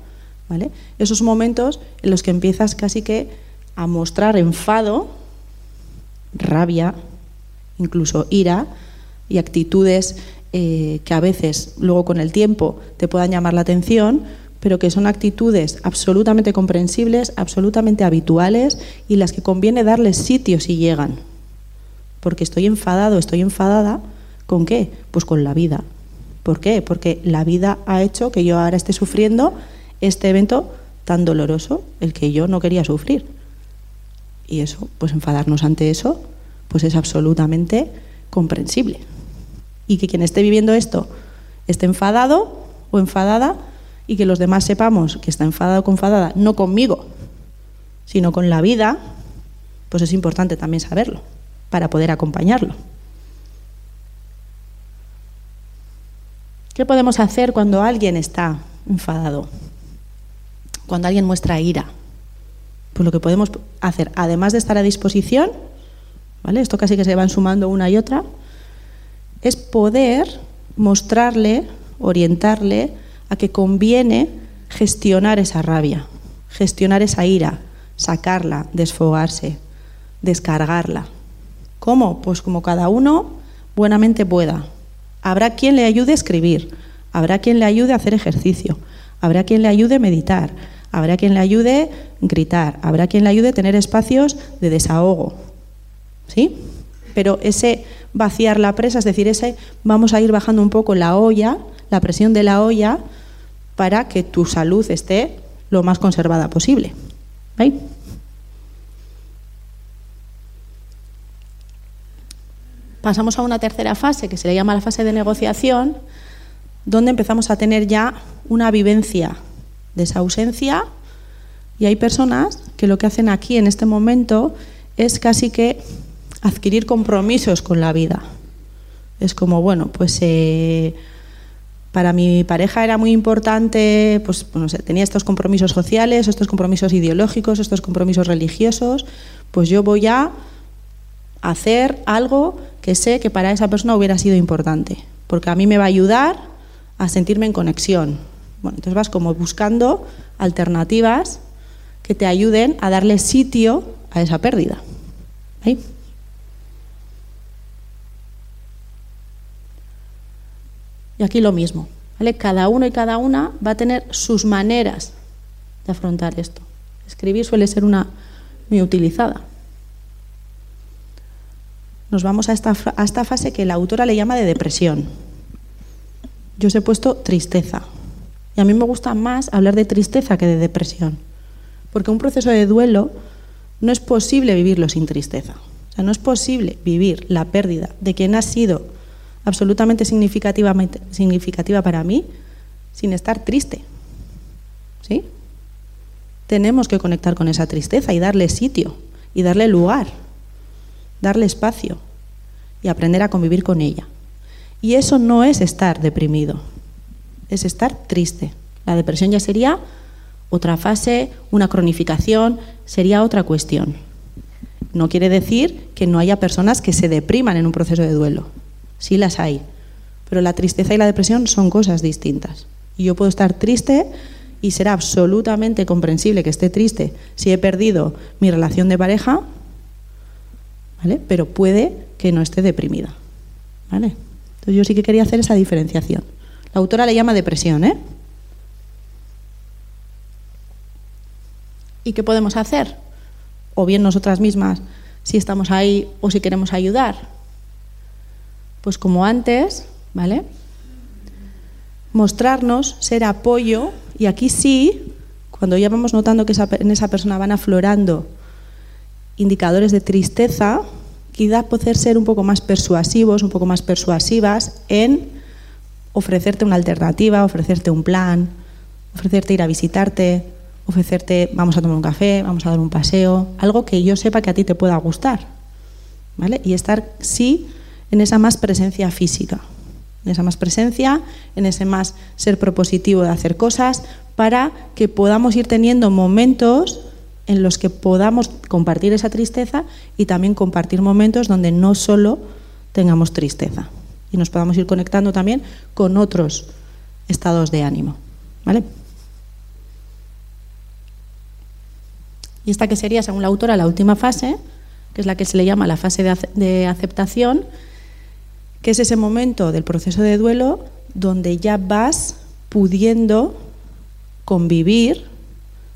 ¿vale? Esos momentos en los que empiezas casi que a mostrar enfado, rabia, incluso ira y actitudes eh, que a veces luego con el tiempo te puedan llamar la atención, pero que son actitudes absolutamente comprensibles, absolutamente habituales y las que conviene darles sitio si llegan. Porque estoy enfadado, estoy enfadada, ¿con qué? Pues con la vida, ¿Por qué? Porque la vida ha hecho que yo ahora esté sufriendo este evento tan doloroso, el que yo no quería sufrir. Y eso, pues enfadarnos ante eso, pues es absolutamente comprensible. Y que quien esté viviendo esto esté enfadado o enfadada y que los demás sepamos que está enfadado o enfadada, no conmigo, sino con la vida, pues es importante también saberlo para poder acompañarlo. ¿Qué podemos hacer cuando alguien está enfadado? Cuando alguien muestra ira. Pues lo que podemos hacer, además de estar a disposición, ¿vale? Esto casi que se van sumando una y otra, es poder mostrarle, orientarle a que conviene gestionar esa rabia, gestionar esa ira, sacarla, desfogarse, descargarla. ¿Cómo? Pues como cada uno buenamente pueda. Habrá quien le ayude a escribir, habrá quien le ayude a hacer ejercicio, habrá quien le ayude a meditar, habrá quien le ayude a gritar, habrá quien le ayude a tener espacios de desahogo. ¿Sí? Pero ese vaciar la presa, es decir, ese vamos a ir bajando un poco la olla, la presión de la olla, para que tu salud esté lo más conservada posible. ¿Veis? Pasamos a una tercera fase que se le llama la fase de negociación, donde empezamos a tener ya una vivencia de esa ausencia y hay personas que lo que hacen aquí en este momento es casi que adquirir compromisos con la vida. Es como, bueno, pues eh, para mi pareja era muy importante, pues sé, tenía estos compromisos sociales, estos compromisos ideológicos, estos compromisos religiosos, pues yo voy a hacer algo que sé que para esa persona hubiera sido importante, porque a mí me va a ayudar a sentirme en conexión. Bueno, entonces vas como buscando alternativas que te ayuden a darle sitio a esa pérdida. Y aquí lo mismo. Cada uno y cada una va a tener sus maneras de afrontar esto. Escribir suele ser una muy utilizada. Nos vamos a esta, a esta fase que la autora le llama de depresión. Yo os he puesto tristeza. Y a mí me gusta más hablar de tristeza que de depresión. Porque un proceso de duelo no es posible vivirlo sin tristeza. O sea, no es posible vivir la pérdida de quien ha sido absolutamente significativa, significativa para mí sin estar triste. ¿Sí? Tenemos que conectar con esa tristeza y darle sitio y darle lugar, darle espacio y aprender a convivir con ella. Y eso no es estar deprimido, es estar triste. La depresión ya sería otra fase, una cronificación, sería otra cuestión. No quiere decir que no haya personas que se depriman en un proceso de duelo. Sí las hay. Pero la tristeza y la depresión son cosas distintas. Y yo puedo estar triste y será absolutamente comprensible que esté triste si he perdido mi relación de pareja, ¿vale? Pero puede que no esté deprimida, ¿vale? Entonces yo sí que quería hacer esa diferenciación. La autora le llama depresión, ¿eh? ¿Y qué podemos hacer? O bien nosotras mismas, si estamos ahí o si queremos ayudar. Pues como antes, ¿vale? Mostrarnos, ser apoyo, y aquí sí, cuando ya vamos notando que en esa persona van aflorando indicadores de tristeza, quizá poder ser un poco más persuasivos, un poco más persuasivas en ofrecerte una alternativa, ofrecerte un plan, ofrecerte ir a visitarte, ofrecerte vamos a tomar un café, vamos a dar un paseo, algo que yo sepa que a ti te pueda gustar. ¿Vale? Y estar sí en esa más presencia física, en esa más presencia, en ese más ser propositivo de hacer cosas para que podamos ir teniendo momentos en los que podamos compartir esa tristeza y también compartir momentos donde no solo tengamos tristeza y nos podamos ir conectando también con otros estados de ánimo. ¿Vale? Y esta que sería, según la autora, la última fase, que es la que se le llama la fase de aceptación, que es ese momento del proceso de duelo donde ya vas pudiendo convivir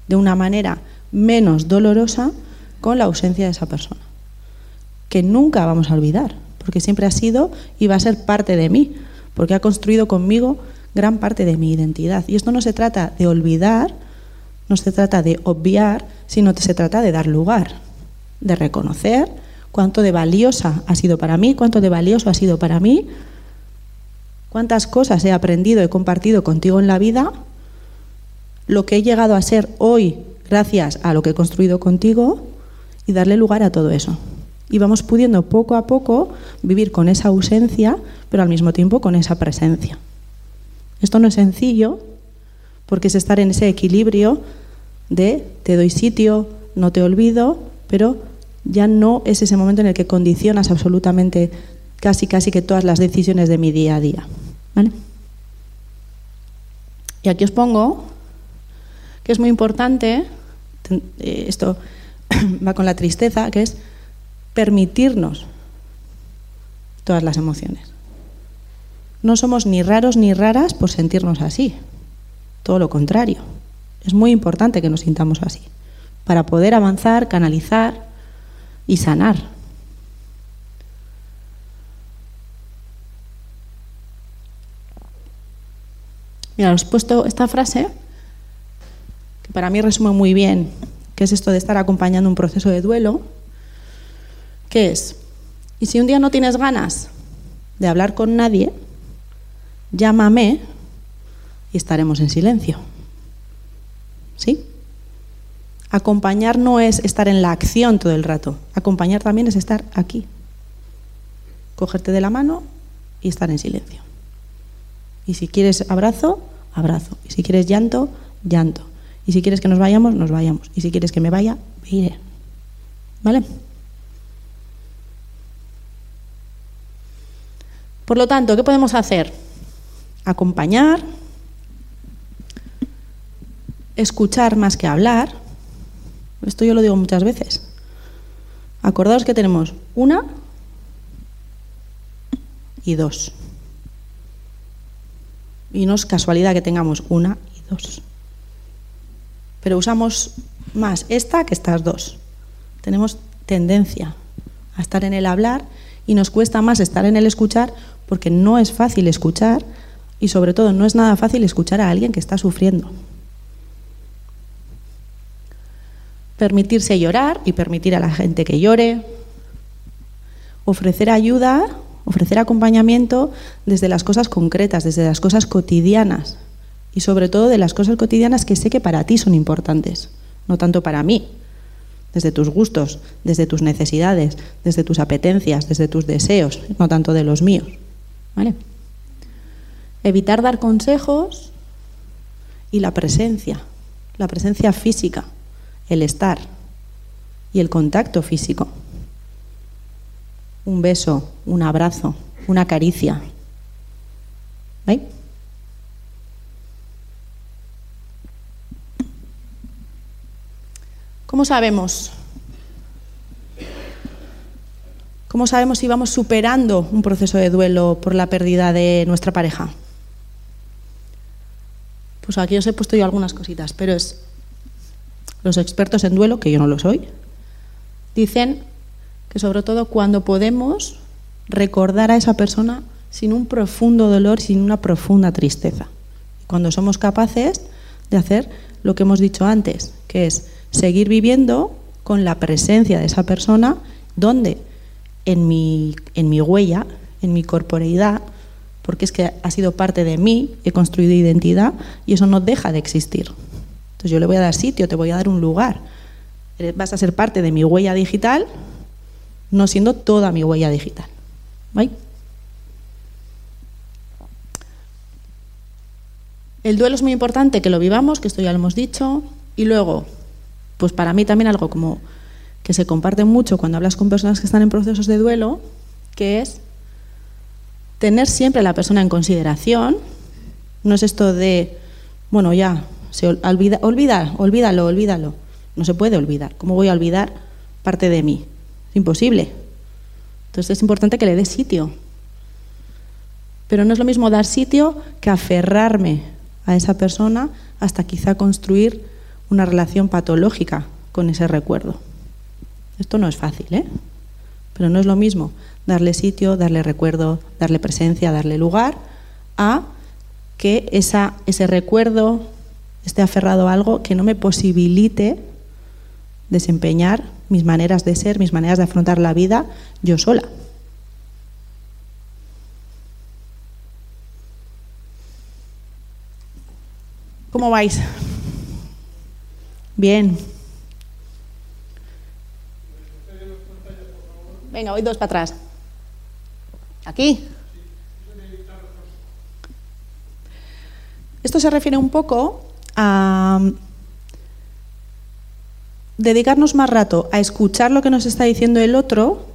de una manera menos dolorosa con la ausencia de esa persona, que nunca vamos a olvidar, porque siempre ha sido y va a ser parte de mí, porque ha construido conmigo gran parte de mi identidad. Y esto no se trata de olvidar, no se trata de obviar, sino que se trata de dar lugar, de reconocer cuánto de valiosa ha sido para mí, cuánto de valioso ha sido para mí, cuántas cosas he aprendido, he compartido contigo en la vida, lo que he llegado a ser hoy gracias a lo que he construido contigo y darle lugar a todo eso. Y vamos pudiendo poco a poco vivir con esa ausencia, pero al mismo tiempo con esa presencia. Esto no es sencillo porque es estar en ese equilibrio de te doy sitio, no te olvido, pero ya no es ese momento en el que condicionas absolutamente casi casi que todas las decisiones de mi día a día. Y aquí os pongo que es muy importante eh, esto va con la tristeza, que es permitirnos todas las emociones. No somos ni raros ni raras por sentirnos así, todo lo contrario. Es muy importante que nos sintamos así, para poder avanzar, canalizar y sanar. Mira, os he puesto esta frase que para mí resume muy bien qué es esto de estar acompañando un proceso de duelo, que es, y si un día no tienes ganas de hablar con nadie, llámame y estaremos en silencio. ¿Sí? Acompañar no es estar en la acción todo el rato, acompañar también es estar aquí, cogerte de la mano y estar en silencio. Y si quieres abrazo, abrazo. Y si quieres llanto, llanto. Y si quieres que nos vayamos, nos vayamos. Y si quieres que me vaya, me iré. ¿Vale? Por lo tanto, ¿qué podemos hacer? Acompañar, escuchar más que hablar. Esto yo lo digo muchas veces. Acordaos que tenemos una y dos. Y no es casualidad que tengamos una y dos. Pero usamos más esta que estas dos. Tenemos tendencia a estar en el hablar y nos cuesta más estar en el escuchar porque no es fácil escuchar y sobre todo no es nada fácil escuchar a alguien que está sufriendo. Permitirse llorar y permitir a la gente que llore. Ofrecer ayuda ofrecer acompañamiento desde las cosas concretas, desde las cosas cotidianas y sobre todo de las cosas cotidianas que sé que para ti son importantes, no tanto para mí, desde tus gustos, desde tus necesidades, desde tus apetencias, desde tus deseos, no tanto de los míos. ¿Vale? Evitar dar consejos y la presencia, la presencia física, el estar y el contacto físico un beso, un abrazo, una caricia. ¿Veis? ¿Cómo sabemos? ¿Cómo sabemos si vamos superando un proceso de duelo por la pérdida de nuestra pareja? Pues aquí os he puesto yo algunas cositas, pero es los expertos en duelo, que yo no lo soy, dicen que sobre todo cuando podemos recordar a esa persona sin un profundo dolor, sin una profunda tristeza. Cuando somos capaces de hacer lo que hemos dicho antes, que es seguir viviendo con la presencia de esa persona, donde en mi, en mi huella, en mi corporeidad, porque es que ha sido parte de mí, he construido identidad y eso no deja de existir. Entonces yo le voy a dar sitio, te voy a dar un lugar. Vas a ser parte de mi huella digital, no siendo toda mi huella digital. El duelo es muy importante que lo vivamos, que esto ya lo hemos dicho, y luego, pues para mí también algo como que se comparte mucho cuando hablas con personas que están en procesos de duelo, que es tener siempre a la persona en consideración. No es esto de, bueno, ya, se olvida, olvida, olvídalo, olvídalo. No se puede olvidar. ¿Cómo voy a olvidar parte de mí? imposible. Entonces es importante que le dé sitio. Pero no es lo mismo dar sitio que aferrarme a esa persona hasta quizá construir una relación patológica con ese recuerdo. Esto no es fácil, ¿eh? Pero no es lo mismo darle sitio, darle recuerdo, darle presencia, darle lugar, a que esa, ese recuerdo esté aferrado a algo que no me posibilite desempeñar mis maneras de ser, mis maneras de afrontar la vida yo sola. ¿Cómo vais? Bien. Venga, voy dos para atrás. Aquí. Esto se refiere un poco a dedicarnos más rato a escuchar lo que nos está diciendo el otro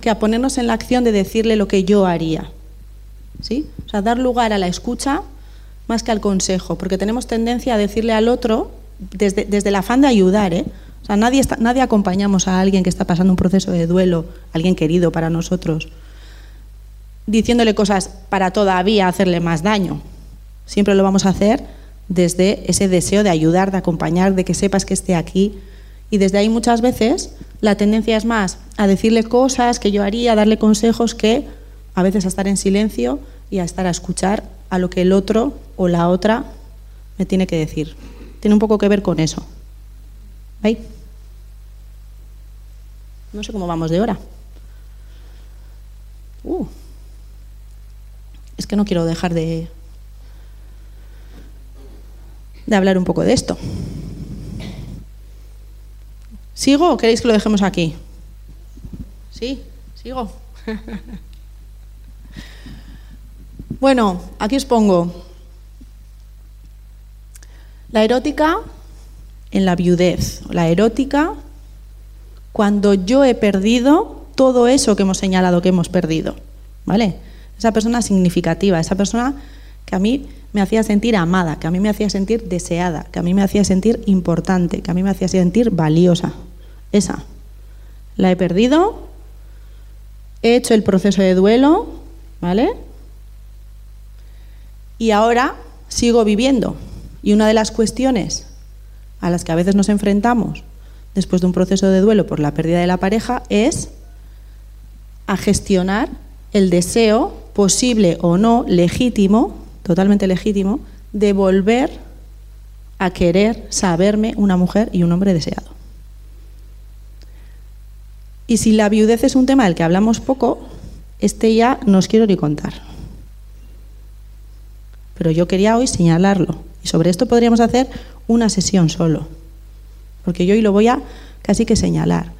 que a ponernos en la acción de decirle lo que yo haría. ¿Sí? O sea, dar lugar a la escucha más que al consejo, porque tenemos tendencia a decirle al otro desde, desde el afán de ayudar, ¿eh? O sea, nadie, nadie acompañamos a alguien que está pasando un proceso de duelo, alguien querido para nosotros, diciéndole cosas para todavía hacerle más daño. Siempre lo vamos a hacer desde ese deseo de ayudar, de acompañar, de que sepas que esté aquí, y desde ahí muchas veces la tendencia es más a decirle cosas que yo haría, a darle consejos, que a veces a estar en silencio y a estar a escuchar a lo que el otro o la otra me tiene que decir. Tiene un poco que ver con eso. ¿Veis? No sé cómo vamos de hora. Uh. es que no quiero dejar de, de hablar un poco de esto. ¿Sigo o queréis que lo dejemos aquí? Sí, sigo. bueno, aquí os pongo la erótica en la viudez, la erótica cuando yo he perdido todo eso que hemos señalado que hemos perdido, ¿vale? Esa persona significativa, esa persona que a mí me hacía sentir amada, que a mí me hacía sentir deseada, que a mí me hacía sentir importante, que a mí me hacía sentir valiosa. Esa. La he perdido, he hecho el proceso de duelo, ¿vale? Y ahora sigo viviendo. Y una de las cuestiones a las que a veces nos enfrentamos después de un proceso de duelo por la pérdida de la pareja es a gestionar el deseo posible o no legítimo, totalmente legítimo, de volver a querer saberme una mujer y un hombre deseado. Y si la viudez es un tema del que hablamos poco, este ya no os quiero ni contar. Pero yo quería hoy señalarlo. Y sobre esto podríamos hacer una sesión solo. Porque yo hoy lo voy a casi que señalar.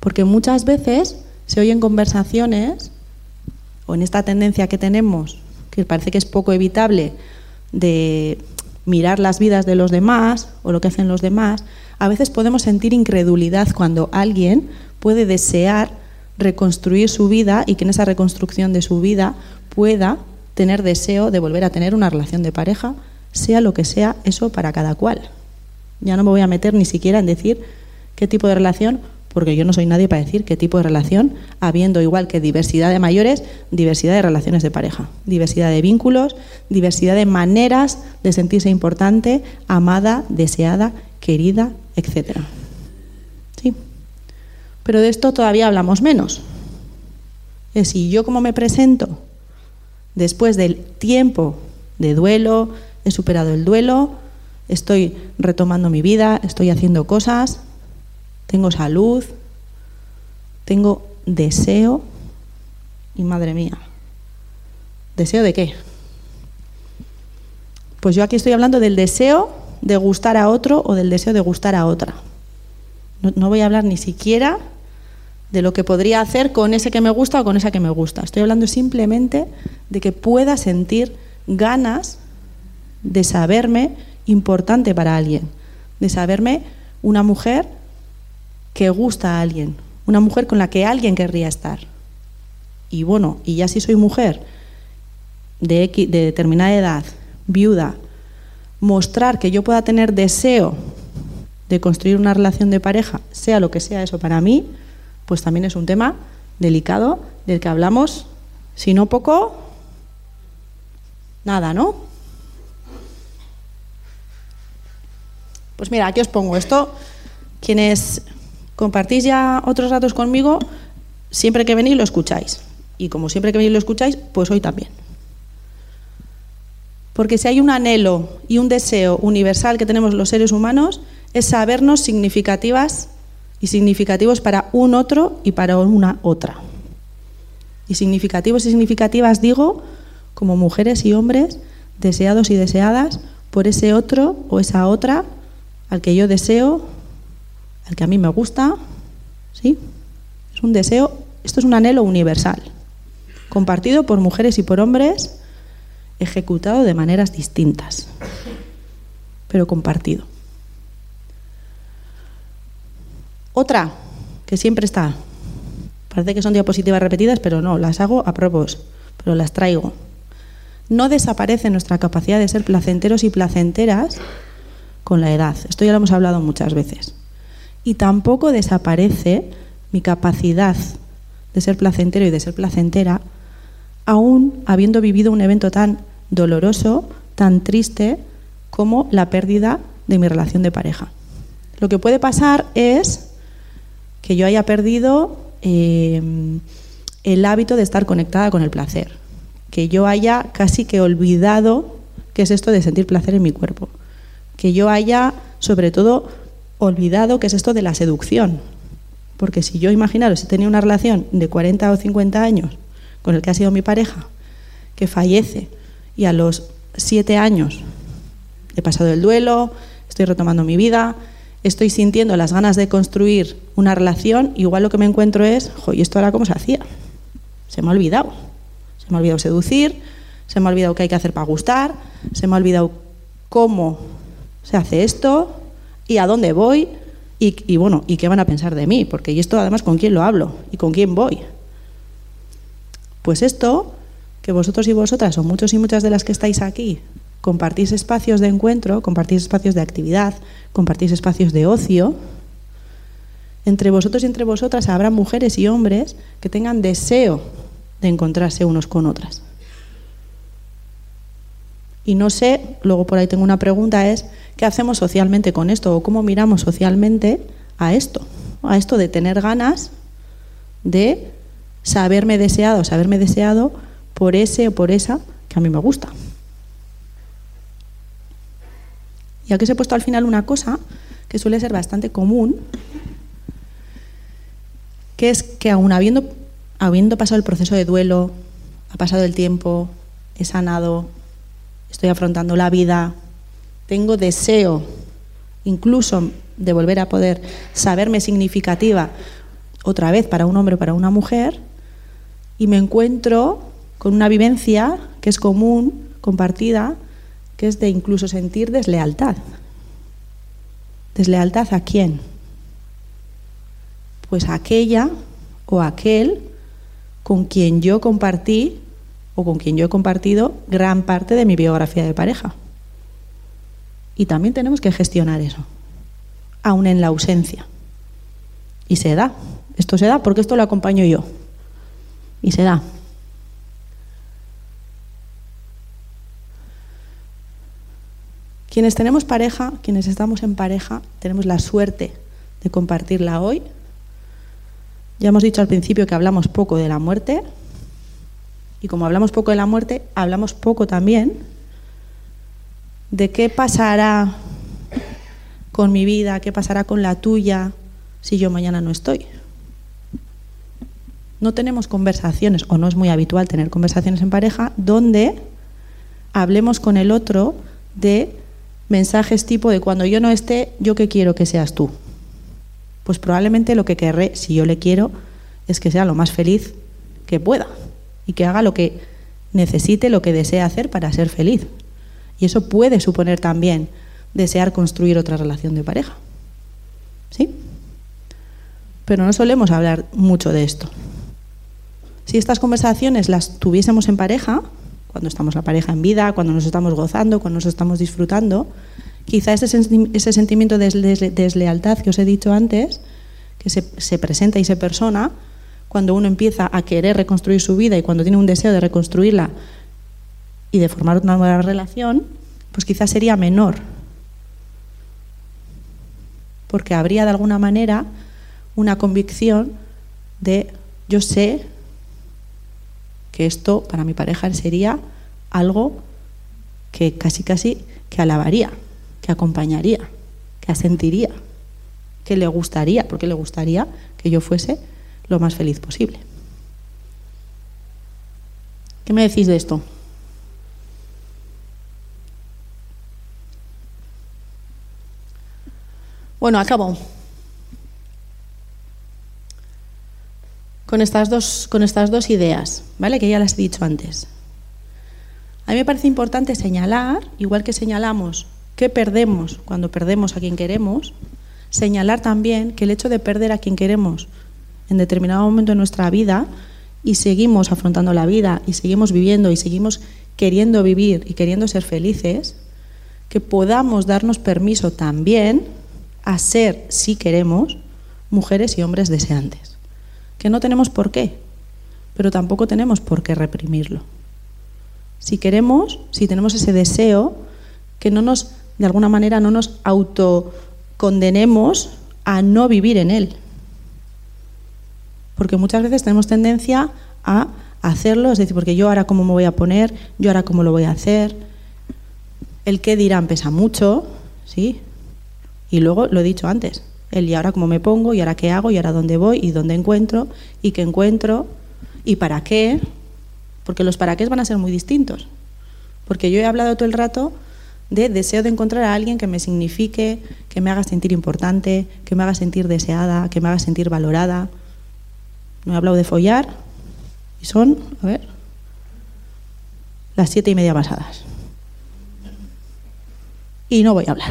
Porque muchas veces se oyen conversaciones, o en esta tendencia que tenemos, que parece que es poco evitable, de mirar las vidas de los demás o lo que hacen los demás, a veces podemos sentir incredulidad cuando alguien puede desear reconstruir su vida y que en esa reconstrucción de su vida pueda tener deseo de volver a tener una relación de pareja, sea lo que sea eso para cada cual. Ya no me voy a meter ni siquiera en decir qué tipo de relación, porque yo no soy nadie para decir qué tipo de relación, habiendo igual que diversidad de mayores, diversidad de relaciones de pareja, diversidad de vínculos, diversidad de maneras de sentirse importante, amada, deseada, querida, etc. ¿Sí? Pero de esto todavía hablamos menos. Es si yo como me presento después del tiempo de duelo, he superado el duelo, estoy retomando mi vida, estoy haciendo cosas, tengo salud, tengo deseo y madre mía, ¿deseo de qué? Pues yo aquí estoy hablando del deseo de gustar a otro o del deseo de gustar a otra. No, voy a hablar ni siquiera de lo que podría hacer con ese que me gusta o con esa que me gusta. Estoy hablando simplemente de que pueda sentir ganas de saberme importante para alguien, de saberme una mujer que gusta a alguien, una mujer con la que alguien querría estar. Y bueno, y ya si soy mujer de, de determinada edad, viuda, mostrar que yo pueda tener deseo de construir una relación de pareja, sea lo que sea eso para mí, pues también es un tema delicado del que hablamos, si no poco, nada, ¿no? Pues mira, aquí os pongo esto. Quienes compartís ya otros datos conmigo, siempre que venís lo escucháis. Y como siempre que venís lo escucháis, pues hoy también. Porque si hay un anhelo y un deseo universal que tenemos los seres humanos, es sabernos significativas y significativos para un otro y para una otra. Y significativos y significativas digo como mujeres y hombres deseados y deseadas por ese otro o esa otra al que yo deseo, al que a mí me gusta, ¿sí? Es un deseo, esto es un anhelo universal, compartido por mujeres y por hombres, ejecutado de maneras distintas, pero compartido. Otra, que siempre está, parece que son diapositivas repetidas, pero no, las hago a propósito, pero las traigo. No desaparece nuestra capacidad de ser placenteros y placenteras con la edad. Esto ya lo hemos hablado muchas veces. Y tampoco desaparece mi capacidad de ser placentero y de ser placentera, aún habiendo vivido un evento tan doloroso, tan triste como la pérdida de mi relación de pareja. Lo que puede pasar es que yo haya perdido eh, el hábito de estar conectada con el placer, que yo haya casi que olvidado qué es esto de sentir placer en mi cuerpo. Que yo haya, sobre todo, olvidado qué es esto de la seducción. Porque si yo, imaginaros, si tenía una relación de 40 o 50 años con el que ha sido mi pareja, que fallece, y a los 7 años he pasado el duelo, estoy retomando mi vida, estoy sintiendo las ganas de construir una relación, igual lo que me encuentro es, ¿y esto ahora cómo se hacía? Se me ha olvidado. Se me ha olvidado seducir, se me ha olvidado qué hay que hacer para gustar, se me ha olvidado cómo se hace esto y a dónde voy y, bueno, y qué van a pensar de mí, porque y esto además con quién lo hablo y con quién voy. Pues esto, que vosotros y vosotras, o muchos y muchas de las que estáis aquí, compartís espacios de encuentro, compartís espacios de actividad, compartís espacios de ocio, entre vosotros y entre vosotras habrá mujeres y hombres que tengan deseo de encontrarse unos con otras. Y no sé, luego por ahí tengo una pregunta, es ¿qué hacemos socialmente con esto? ¿O cómo miramos socialmente a esto? A esto de tener ganas de saberme deseado, saberme deseado por ese o por esa que a mí me gusta. Y aquí os he puesto al final una cosa que suele ser bastante común, que es que aún habiendo, habiendo pasado el proceso de duelo, ha pasado el tiempo, he sanado, estoy afrontando la vida, tengo deseo incluso de volver a poder saberme significativa otra vez para un hombre o para una mujer, y me encuentro con una vivencia que es común, compartida, que es de incluso sentir deslealtad. ¿Deslealtad a quién? Pues a aquella o aquel con quien yo compartí o con quien yo he compartido gran parte de mi biografía de pareja. Y también tenemos que gestionar eso, aún en la ausencia. Y se da. Esto se da porque esto lo acompaño yo. Y se da. Quienes tenemos pareja, quienes estamos en pareja, tenemos la suerte de compartirla hoy. Ya hemos dicho al principio que hablamos poco de la muerte, y como hablamos poco de la muerte, hablamos poco también de qué pasará con mi vida, qué pasará con la tuya si yo mañana no estoy. No tenemos conversaciones, o no es muy habitual tener conversaciones en pareja, donde hablemos con el otro de mensajes tipo de cuando yo no esté, yo qué quiero que seas tú. Pues probablemente lo que querré, si yo le quiero, es que sea lo más feliz que pueda y que haga lo que necesite, lo que desee hacer para ser feliz. Y eso puede suponer también desear construir otra relación de pareja. ¿Sí? Pero no solemos hablar mucho de esto. Si estas conversaciones las tuviésemos en pareja, cuando estamos la pareja en vida, cuando nos estamos gozando, cuando nos estamos disfrutando, quizá ese, sentimiento de deslealtad que os he dicho antes, que se presenta y se persona, cuando uno empieza a querer reconstruir su vida y cuando tiene un deseo de reconstruirla y de formar una nueva relación, pues quizás sería menor. Porque habría de alguna manera una convicción de yo sé que esto para mi pareja sería algo que casi casi que alabaría, que acompañaría, que asentiría, que le gustaría, porque le gustaría que yo fuese lo más feliz posible. ¿Qué me decís de esto? Bueno, acabo. Con estas, dos, con estas dos ideas, ¿vale? Que ya las he dicho antes. A mí me parece importante señalar, igual que señalamos qué perdemos cuando perdemos a quien queremos, señalar también que el hecho de perder a quien queremos en determinado momento de nuestra vida y seguimos afrontando la vida y seguimos viviendo y seguimos queriendo vivir y queriendo ser felices, que podamos darnos permiso también a ser, si queremos, mujeres y hombres deseantes. Que no tenemos por qué, pero tampoco tenemos por qué reprimirlo. Si queremos, si tenemos ese deseo, que no nos, de alguna manera, no nos autocondenemos a no vivir en él porque muchas veces tenemos tendencia a hacerlo, es decir, porque yo ahora cómo me voy a poner, yo ahora cómo lo voy a hacer. El qué dirán pesa mucho, ¿sí? Y luego lo he dicho antes, el y ahora cómo me pongo, y ahora qué hago, y ahora dónde voy, y dónde encuentro, y qué encuentro, y para qué, porque los para qué van a ser muy distintos. Porque yo he hablado todo el rato de deseo de encontrar a alguien que me signifique, que me haga sentir importante, que me haga sentir deseada, que me haga sentir valorada. No he hablado de follar y son, a ver, las siete y media pasadas. Y no voy a hablar.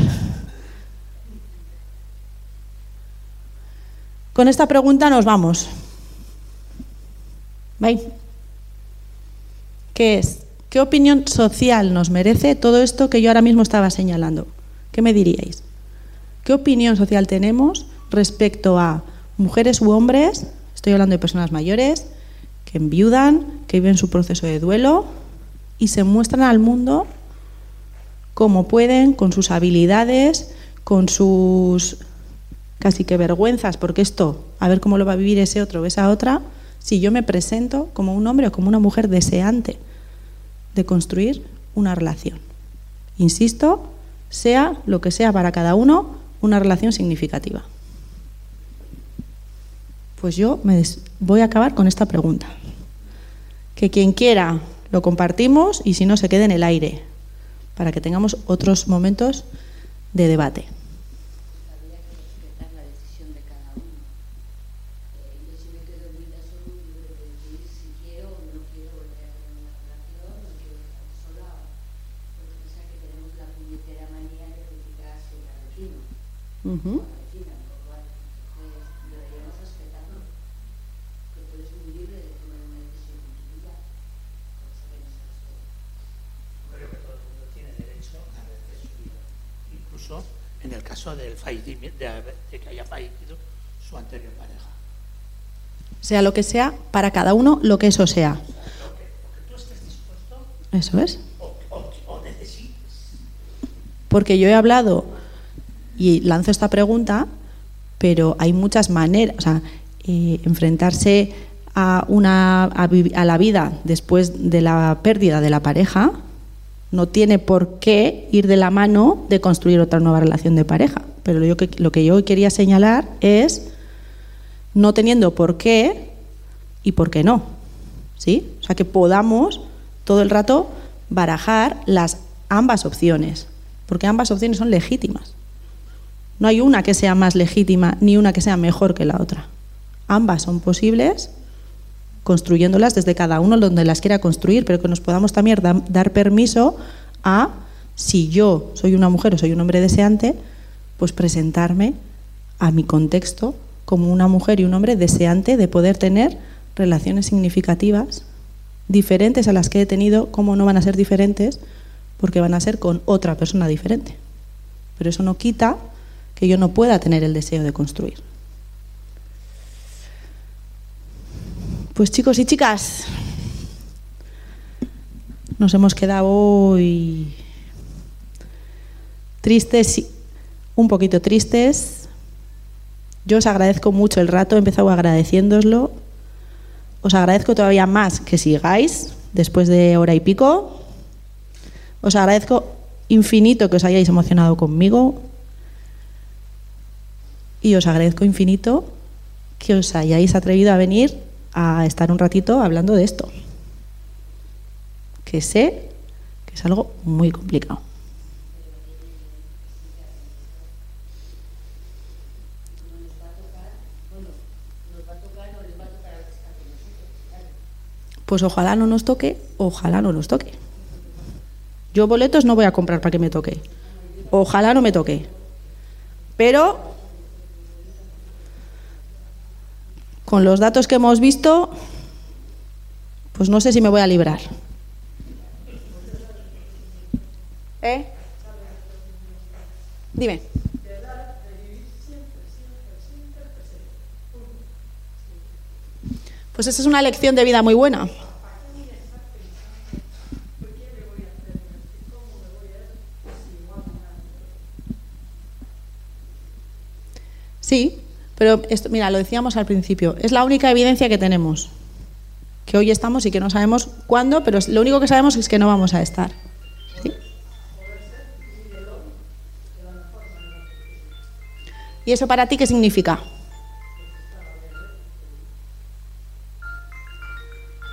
Con esta pregunta nos vamos. ¿Veis? ¿Qué es? ¿Qué opinión social nos merece todo esto que yo ahora mismo estaba señalando? ¿Qué me diríais? ¿Qué opinión social tenemos respecto a mujeres u hombres, estoy hablando de personas mayores, que enviudan, que viven su proceso de duelo y se muestran al mundo como pueden, con sus habilidades, con sus casi que vergüenzas, porque esto, a ver cómo lo va a vivir ese otro o esa otra, si yo me presento como un hombre o como una mujer deseante de construir una relación. Insisto, sea lo que sea para cada uno, una relación significativa. Pues yo me voy a acabar con esta pregunta. Que quien quiera lo compartimos y si no se quede en el aire, para que tengamos otros momentos de debate. Incluso en el caso del fallecimiento, de, de que haya fallecido su anterior pareja. Sea lo que sea, para cada uno lo que eso sea. Lo que, lo que tú estés dispuesto Eso es. o, o- o necesites. Porque yo he hablado y lanzo esta pregunta, pero hay muchas maneras, o sea, eh, enfrentarse a, una, a, a la vida después de la pérdida de la pareja no tiene por qué ir de la mano de construir otra nueva relación de pareja. Pero lo, que, lo que yo hoy quería señalar es no teniendo por qué y por qué no. ¿Sí? O sea, que podamos todo el rato barajar las ambas opciones, porque ambas opciones son legítimas. No hay una que sea más legítima ni una que sea mejor que la otra. Ambas son posibles, construyéndolas desde cada uno donde las quiera construir, pero que nos podamos también da- dar permiso a, si yo soy una mujer o soy un hombre deseante, pues presentarme a mi contexto como una mujer y un hombre deseante de poder tener relaciones significativas diferentes a las que he tenido, como no van a ser diferentes, porque van a ser con otra persona diferente. Pero eso no quita que yo no pueda tener el deseo de construir. Pues chicos y chicas, nos hemos quedado hoy tristes, un poquito tristes. Yo os agradezco mucho el rato, he empezado agradeciéndoslo. Os agradezco todavía más que sigáis después de hora y pico. Os agradezco infinito que os hayáis emocionado conmigo. Y os agradezco infinito que os hayáis atrevido a venir a estar un ratito hablando de esto. Que sé que es algo muy complicado. Pues ojalá no nos toque, ojalá no nos toque. Yo boletos no voy a comprar para que me toque. Ojalá no me toque. Pero con los datos que hemos visto, pues no sé si me voy a librar. ¿Eh? Dime. Pues esa es una lección de vida muy buena. Sí, pero esto, mira, lo decíamos al principio, es la única evidencia que tenemos. que hoy estamos y que no sabemos cuándo, pero lo único que sabemos es que no vamos a estar. ¿Sí? ¿Y eso para ti qué significa?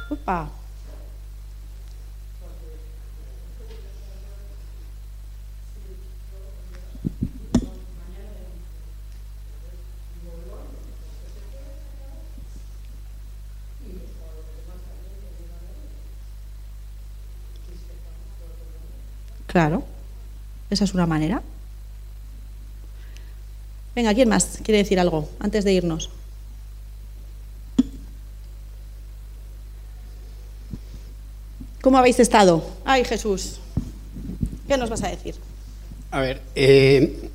Upa. Claro, esa es una manera. Venga, ¿quién más quiere decir algo antes de irnos? ¿Cómo habéis estado? Ay, Jesús, ¿qué nos vas a decir? A ver, eh,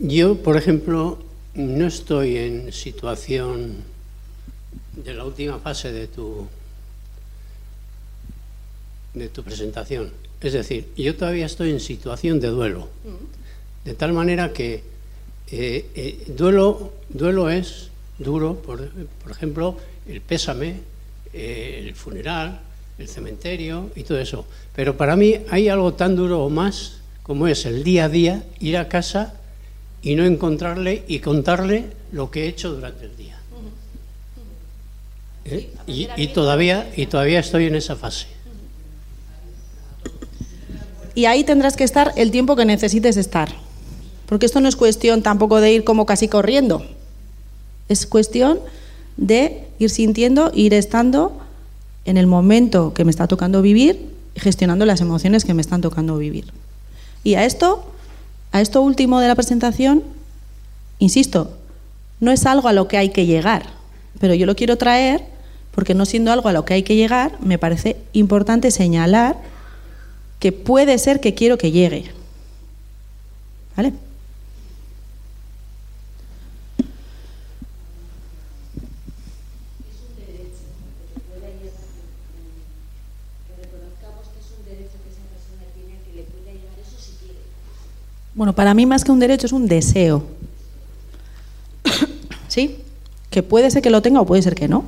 yo, por ejemplo, no estoy en situación de la última fase de tu de tu presentación. Es decir, yo todavía estoy en situación de duelo, de tal manera que eh, eh, duelo, duelo es duro, por, ejemplo, el pésame, eh, el funeral, el cementerio y todo eso. Pero para mí hay algo tan duro o más como es el día a día, ir a casa y no encontrarle y contarle lo que he hecho durante el día. Y, y, todavía, y todavía estoy en esa fase y ahí tendrás que estar el tiempo que necesites estar. Porque esto no es cuestión tampoco de ir como casi corriendo. Es cuestión de ir sintiendo, ir estando en el momento que me está tocando vivir y gestionando las emociones que me están tocando vivir. Y a esto, a esto último de la presentación, insisto, no es algo a lo que hay que llegar, pero yo lo quiero traer porque no siendo algo a lo que hay que llegar, me parece importante señalar que puede ser que quiero que llegue. ¿Vale? Bueno, para mí más que un derecho es un deseo. ¿Sí? Que puede ser que lo tenga o puede ser que no.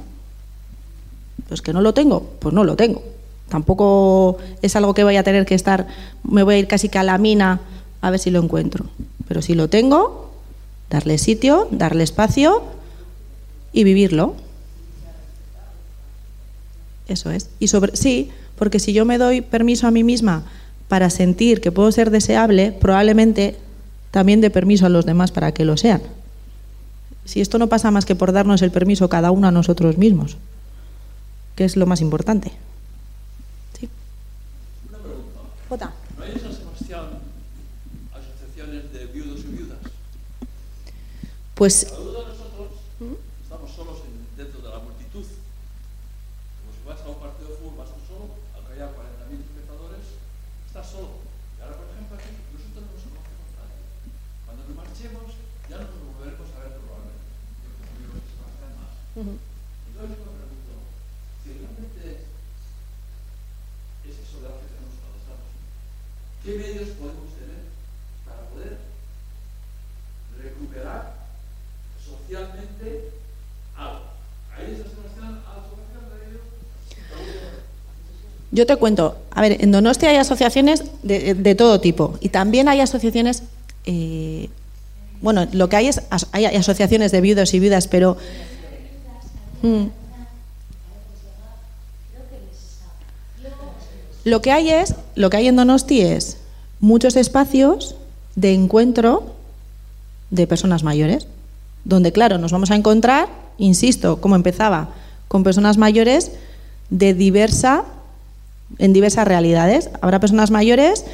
Pues que no lo tengo, pues no lo tengo. Tampoco es algo que vaya a tener que estar, me voy a ir casi que a la mina a ver si lo encuentro. Pero si lo tengo, darle sitio, darle espacio y vivirlo. Eso es. Y sobre sí, porque si yo me doy permiso a mí misma para sentir que puedo ser deseable, probablemente también dé permiso a los demás para que lo sean. Si esto no pasa más que por darnos el permiso cada uno a nosotros mismos, que es lo más importante. ¿No hay en San Sebastián asociaciones de viudos y viudas? Pues. Cada uno de nosotros estamos solos en, dentro de la multitud. Como si vas a un partido de fútbol, vas solo, aunque haya 40.000 espectadores, estás solo. Y ahora, por ejemplo, aquí nosotros no nos conocemos nadie. Cuando nos marchemos, ya no nos volveremos a ver probablemente. Porque amigos de Sebastián más. Uh -huh. Entonces, me pregunto, si realmente es eso de la que tenemos ¿Qué medios podemos tener para poder recuperar socialmente algo? Ahí ellos. Yo te cuento, a ver, en Donostia hay asociaciones de, de todo tipo y también hay asociaciones, eh, bueno, lo que hay es hay asociaciones de viudos y viudas, pero... Mm, Lo que hay es, lo que hay en Donosti es muchos espacios de encuentro de personas mayores, donde claro, nos vamos a encontrar, insisto, como empezaba, con personas mayores de diversa en diversas realidades. Habrá personas mayores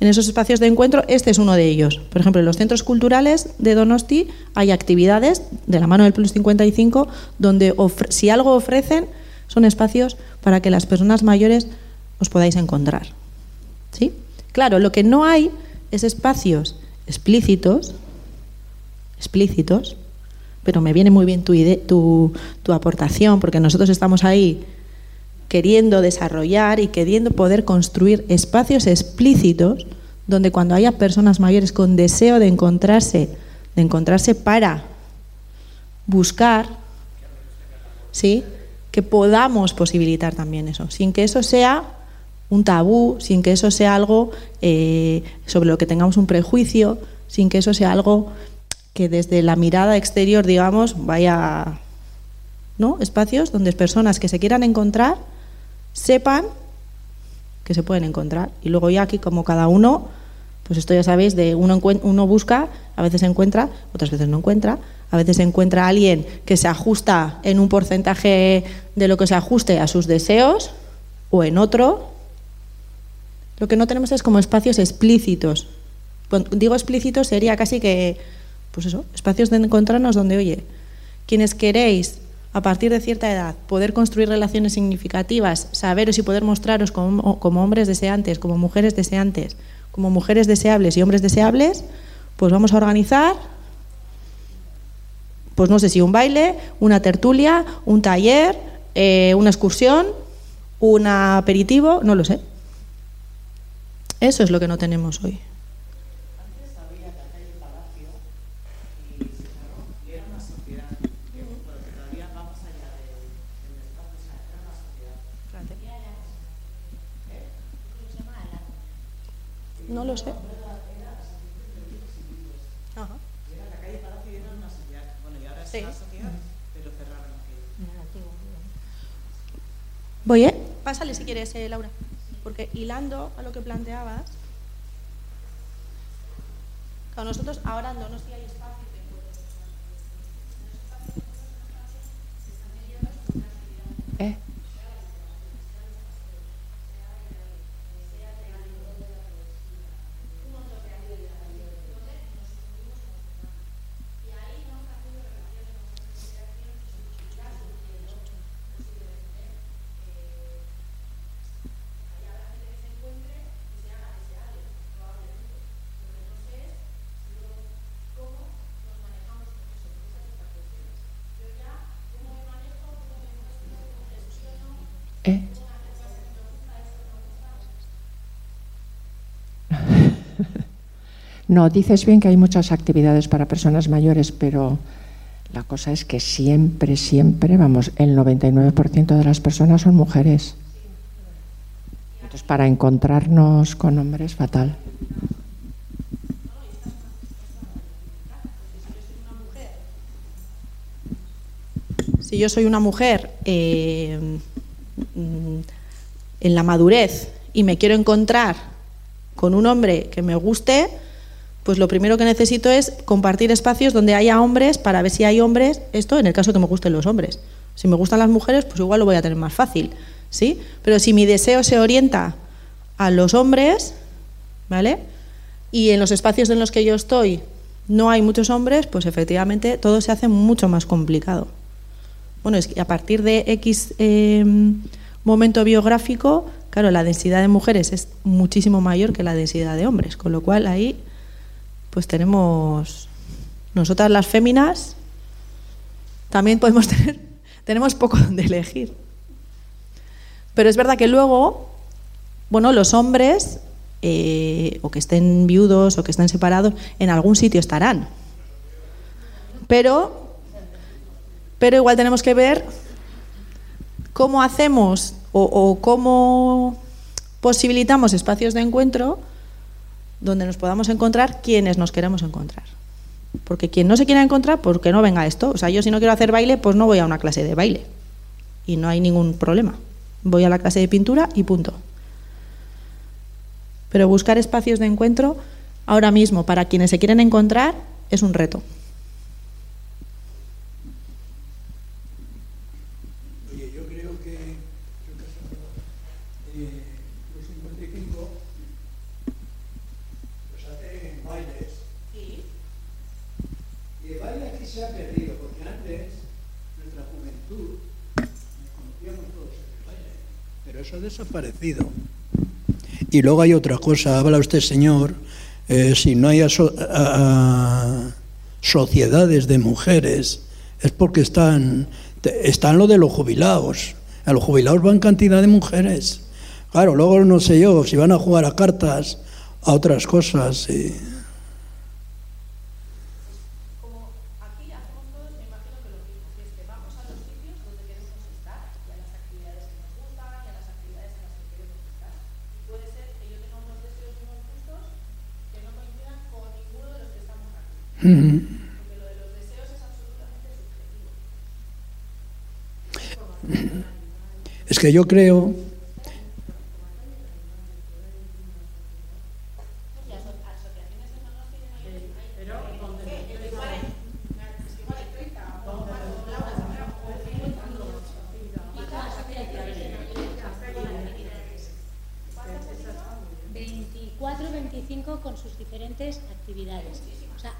en esos espacios de encuentro, este es uno de ellos. Por ejemplo, en los centros culturales de Donosti hay actividades de la mano del Plus 55 donde si algo ofrecen son espacios para que las personas mayores os podáis encontrar. ¿Sí? Claro, lo que no hay es espacios explícitos, explícitos, pero me viene muy bien tu, tu, tu aportación, porque nosotros estamos ahí queriendo desarrollar y queriendo poder construir espacios explícitos donde cuando haya personas mayores con deseo de encontrarse, de encontrarse para buscar, ¿sí? que podamos posibilitar también eso, sin que eso sea un tabú, sin que eso sea algo eh, sobre lo que tengamos un prejuicio, sin que eso sea algo que desde la mirada exterior, digamos, vaya, ¿no? Espacios donde personas que se quieran encontrar sepan que se pueden encontrar. Y luego ya aquí, como cada uno, pues esto ya sabéis, de uno, uno busca, a veces encuentra, otras veces no encuentra, a veces encuentra a alguien que se ajusta en un porcentaje de lo que se ajuste a sus deseos o en otro. Lo que no tenemos es como espacios explícitos. Cuando digo explícitos sería casi que, pues eso, espacios de encontrarnos donde, oye, quienes queréis a partir de cierta edad poder construir relaciones significativas, saberos y poder mostraros como, como hombres deseantes, como mujeres deseantes, como mujeres deseables y hombres deseables, pues vamos a organizar pues no sé si un baile, una tertulia, un taller, eh, una excursión, un aperitivo, no lo sé. Eso es lo que no tenemos hoy. No lo sé. Voy, ¿eh? Pásale si quieres, eh, Laura. Porque hilando a lo que planteabas, con nosotros ahora no nos ¿Eh? No, dices bien que hay muchas actividades para personas mayores, pero la cosa es que siempre, siempre, vamos, el 99% de las personas son mujeres. Entonces, para encontrarnos con hombres, fatal. Si yo soy una mujer eh, en la madurez y me quiero encontrar con un hombre que me guste, pues lo primero que necesito es compartir espacios donde haya hombres para ver si hay hombres, esto en el caso que me gusten los hombres. Si me gustan las mujeres, pues igual lo voy a tener más fácil, ¿sí? Pero si mi deseo se orienta a los hombres, ¿vale? Y en los espacios en los que yo estoy no hay muchos hombres, pues efectivamente todo se hace mucho más complicado. Bueno, es que a partir de X em, momento biográfico, claro, la densidad de mujeres es muchísimo mayor que la densidad de hombres, con lo cual ahí pues tenemos nosotras las féminas también podemos tener tenemos poco de elegir. Pero es verdad que luego, bueno, los hombres eh, o que estén viudos o que estén separados, en algún sitio estarán. Pero pero igual tenemos que ver cómo hacemos o, cómo posibilitamos espacios de encuentro donde nos podamos encontrar quienes nos queremos encontrar. Porque quien no se quiera encontrar, pues que no venga esto. O sea, yo si no quiero hacer baile, pues no voy a una clase de baile. Y no hay ningún problema. Voy a la clase de pintura y punto. Pero buscar espacios de encuentro ahora mismo para quienes se quieren encontrar es un reto. Ha desaparecido. Y luego hay otra cosa, habla usted, señor, eh, si no hay sociedades de mujeres, es porque están, están lo de los jubilados. A los jubilados van cantidad de mujeres. Claro, luego no sé yo, si van a jugar a cartas, a otras cosas. Es que yo creo con sus diferentes actividades.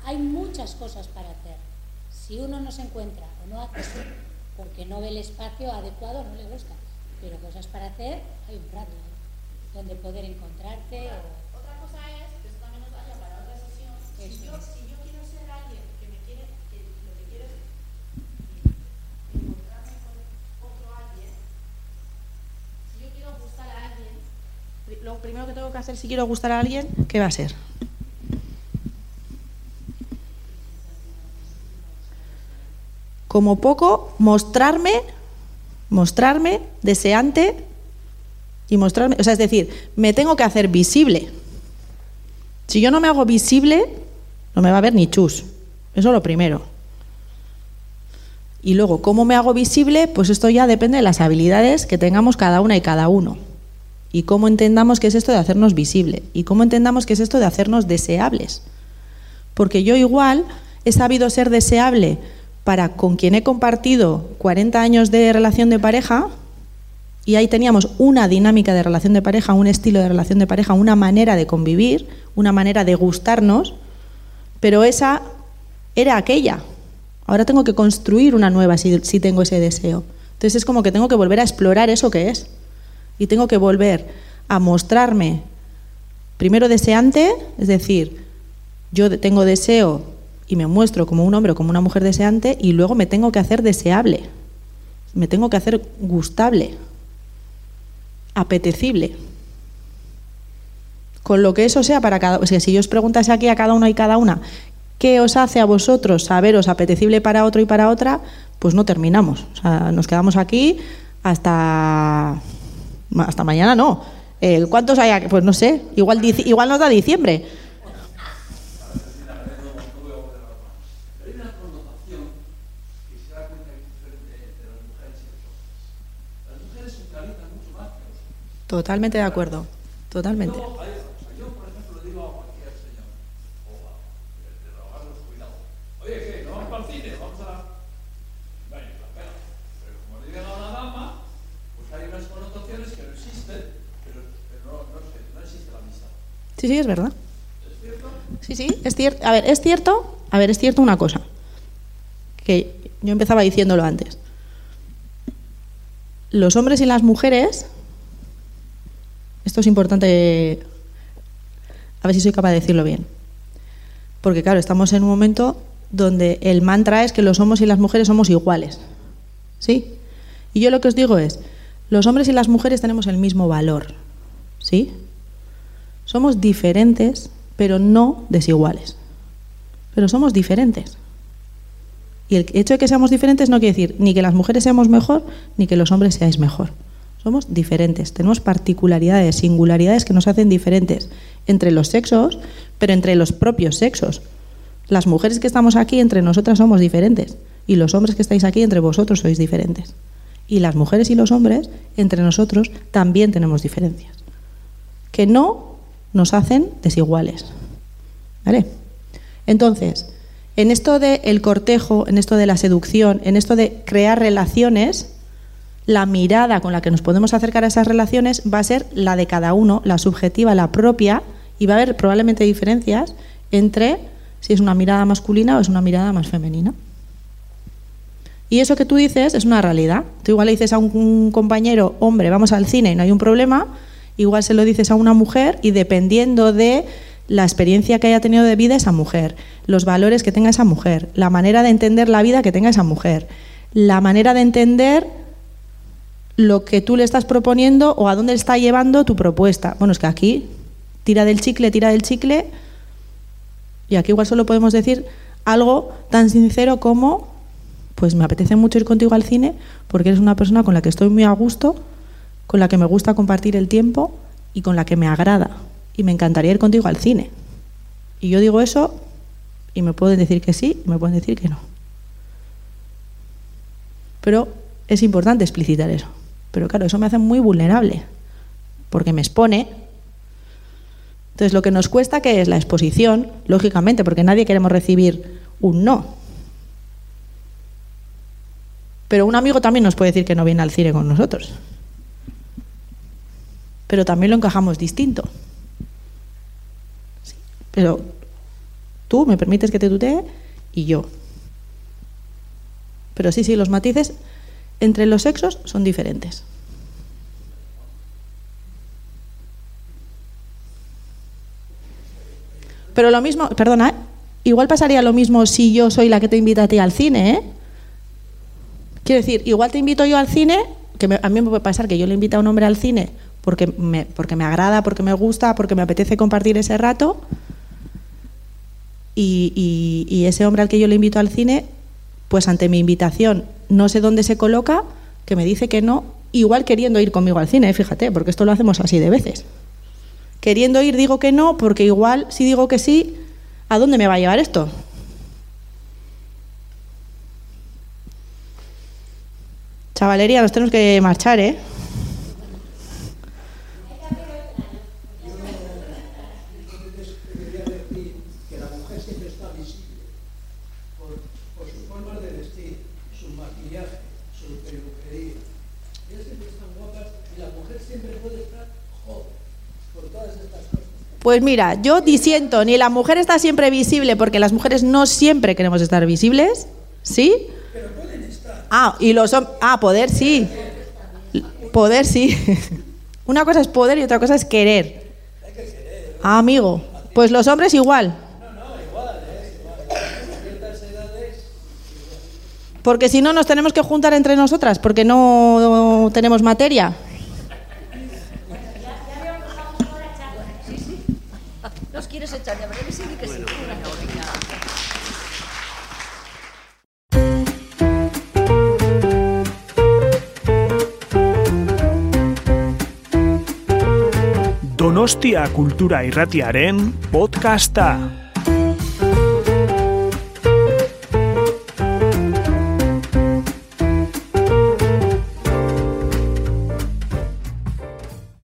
Hay muchas cosas para hacer. Si uno no se encuentra o no hace eso, porque no ve el espacio adecuado, no le gusta. Pero cosas para hacer, hay un rato ¿eh? donde poder encontrarte. O... Otra cosa es, que esto también nos vaya para otra sesión, si yo, si yo quiero ser alguien que me quiere, que lo que quiero es encontrarme con otro alguien, si yo quiero gustar a alguien, lo primero que tengo que hacer si quiero gustar a alguien, ¿qué va a ser? Como poco, mostrarme, mostrarme deseante y mostrarme, o sea, es decir, me tengo que hacer visible. Si yo no me hago visible, no me va a ver ni chus. Eso es lo primero. Y luego, ¿cómo me hago visible? Pues esto ya depende de las habilidades que tengamos cada una y cada uno y cómo entendamos qué es esto de hacernos visible y cómo entendamos qué es esto de hacernos deseables. Porque yo igual he sabido ser deseable para con quien he compartido 40 años de relación de pareja y ahí teníamos una dinámica de relación de pareja, un estilo de relación de pareja, una manera de convivir, una manera de gustarnos, pero esa era aquella. Ahora tengo que construir una nueva si, si tengo ese deseo. Entonces es como que tengo que volver a explorar eso que es y tengo que volver a mostrarme primero deseante, es decir, yo tengo deseo y me muestro como un hombre o como una mujer deseante y luego me tengo que hacer deseable, me tengo que hacer gustable, apetecible. Con lo que eso sea para cada... O sea, si yo os preguntase aquí a cada uno y cada una, ¿qué os hace a vosotros saberos apetecible para otro y para otra? Pues no terminamos. Nos quedamos aquí hasta hasta mañana no. Eh, ¿Cuántos hay? Pues no sé, igual, igual nos da diciembre. Totalmente de acuerdo, totalmente. Sí, sí, es verdad. Sí, sí, es cierto. A ver, es cierto, a ver, es cierto una cosa, que yo empezaba diciéndolo antes. Los hombres y las mujeres, esto es importante, a ver si soy capaz de decirlo bien, porque claro, estamos en un momento donde el mantra es que los hombres y las mujeres somos iguales, ¿sí? Y yo lo que os digo es, los hombres y las mujeres tenemos el mismo valor, ¿sí? Somos diferentes, pero no desiguales. Pero somos diferentes. Y el hecho de que seamos diferentes no quiere decir ni que las mujeres seamos mejor, ni que los hombres seáis mejor. Somos diferentes, tenemos particularidades, singularidades que nos hacen diferentes entre los sexos, pero entre los propios sexos. Las mujeres que estamos aquí entre nosotras somos diferentes y los hombres que estáis aquí entre vosotros sois diferentes. Y las mujeres y los hombres entre nosotros también tenemos diferencias. Que no nos hacen desiguales. ¿Vale? Entonces, en esto del cortejo, en esto de la seducción, en esto de crear relaciones, la mirada con la que nos podemos acercar a esas relaciones va a ser la de cada uno, la subjetiva, la propia, y va a haber probablemente diferencias entre si es una mirada masculina o es una mirada más femenina. Y eso que tú dices es una realidad. Tú igual le dices a un compañero, hombre, vamos al cine y no hay un problema, igual se lo dices a una mujer y dependiendo de la experiencia que haya tenido de vida esa mujer, los valores que tenga esa mujer, la manera de entender la vida que tenga esa mujer, la manera de entender lo que tú le estás proponiendo o a dónde está llevando tu propuesta. Bueno, es que aquí tira del chicle, tira del chicle, y aquí igual solo podemos decir algo tan sincero como, pues me apetece mucho ir contigo al cine porque eres una persona con la que estoy muy a gusto, con la que me gusta compartir el tiempo y con la que me agrada. Y me encantaría ir contigo al cine. Y yo digo eso Y me pueden decir que sí y me pueden decir que no. Pero es importante explicitar eso. Pero claro, eso me hace muy vulnerable, porque me expone. Entonces, lo que nos cuesta que es la exposición, lógicamente, porque nadie queremos recibir un no. Pero un amigo también nos puede decir que no viene al cine con nosotros. Pero también lo encajamos distinto. Sí, Pero tú me permites que te tutee y yo. Pero sí, sí, los matices entre los sexos son diferentes. Pero lo mismo, perdona, igual pasaría lo mismo si yo soy la que te invita a ti al cine, ¿eh? Quiero decir, igual te invito yo al cine, que a mí me puede pasar que yo le invito a un hombre al cine porque me, porque me agrada, porque me gusta, porque me apetece compartir ese rato, y ese hombre al que yo le invito al cine, pues ante mi invitación no sé dónde se coloca, que me dice que no, igual queriendo ir conmigo al cine, fíjate, porque esto lo hacemos así de veces. Queriendo ir digo que no, porque igual si digo que sí, ¿a dónde me va a llevar esto? Chavalería, nos tenemos que marchar, ¿eh? quería decir que la mujer siempre está visible por, por su forma de vestir, su maquillaje, su peluquería. Ellas siempre están guapas y la mujer siempre puede estar joven por todas estas cosas. Pues mira, yo disiento, ni la mujer está siempre visible, porque las mujeres no siempre queremos estar visibles, ¿sí? Pero pueden estar. Ah, y los hom- Ah, poder sí. Poder sí. Una cosa es poder y otra cosa es querer. Ah, amigo. Pues los hombres igual. Porque si no nos tenemos que juntar entre nosotras, porque no tenemos materia. Quieres echar de breve? Sí, que sí. Donostia Kultura Irratiaren podcasta.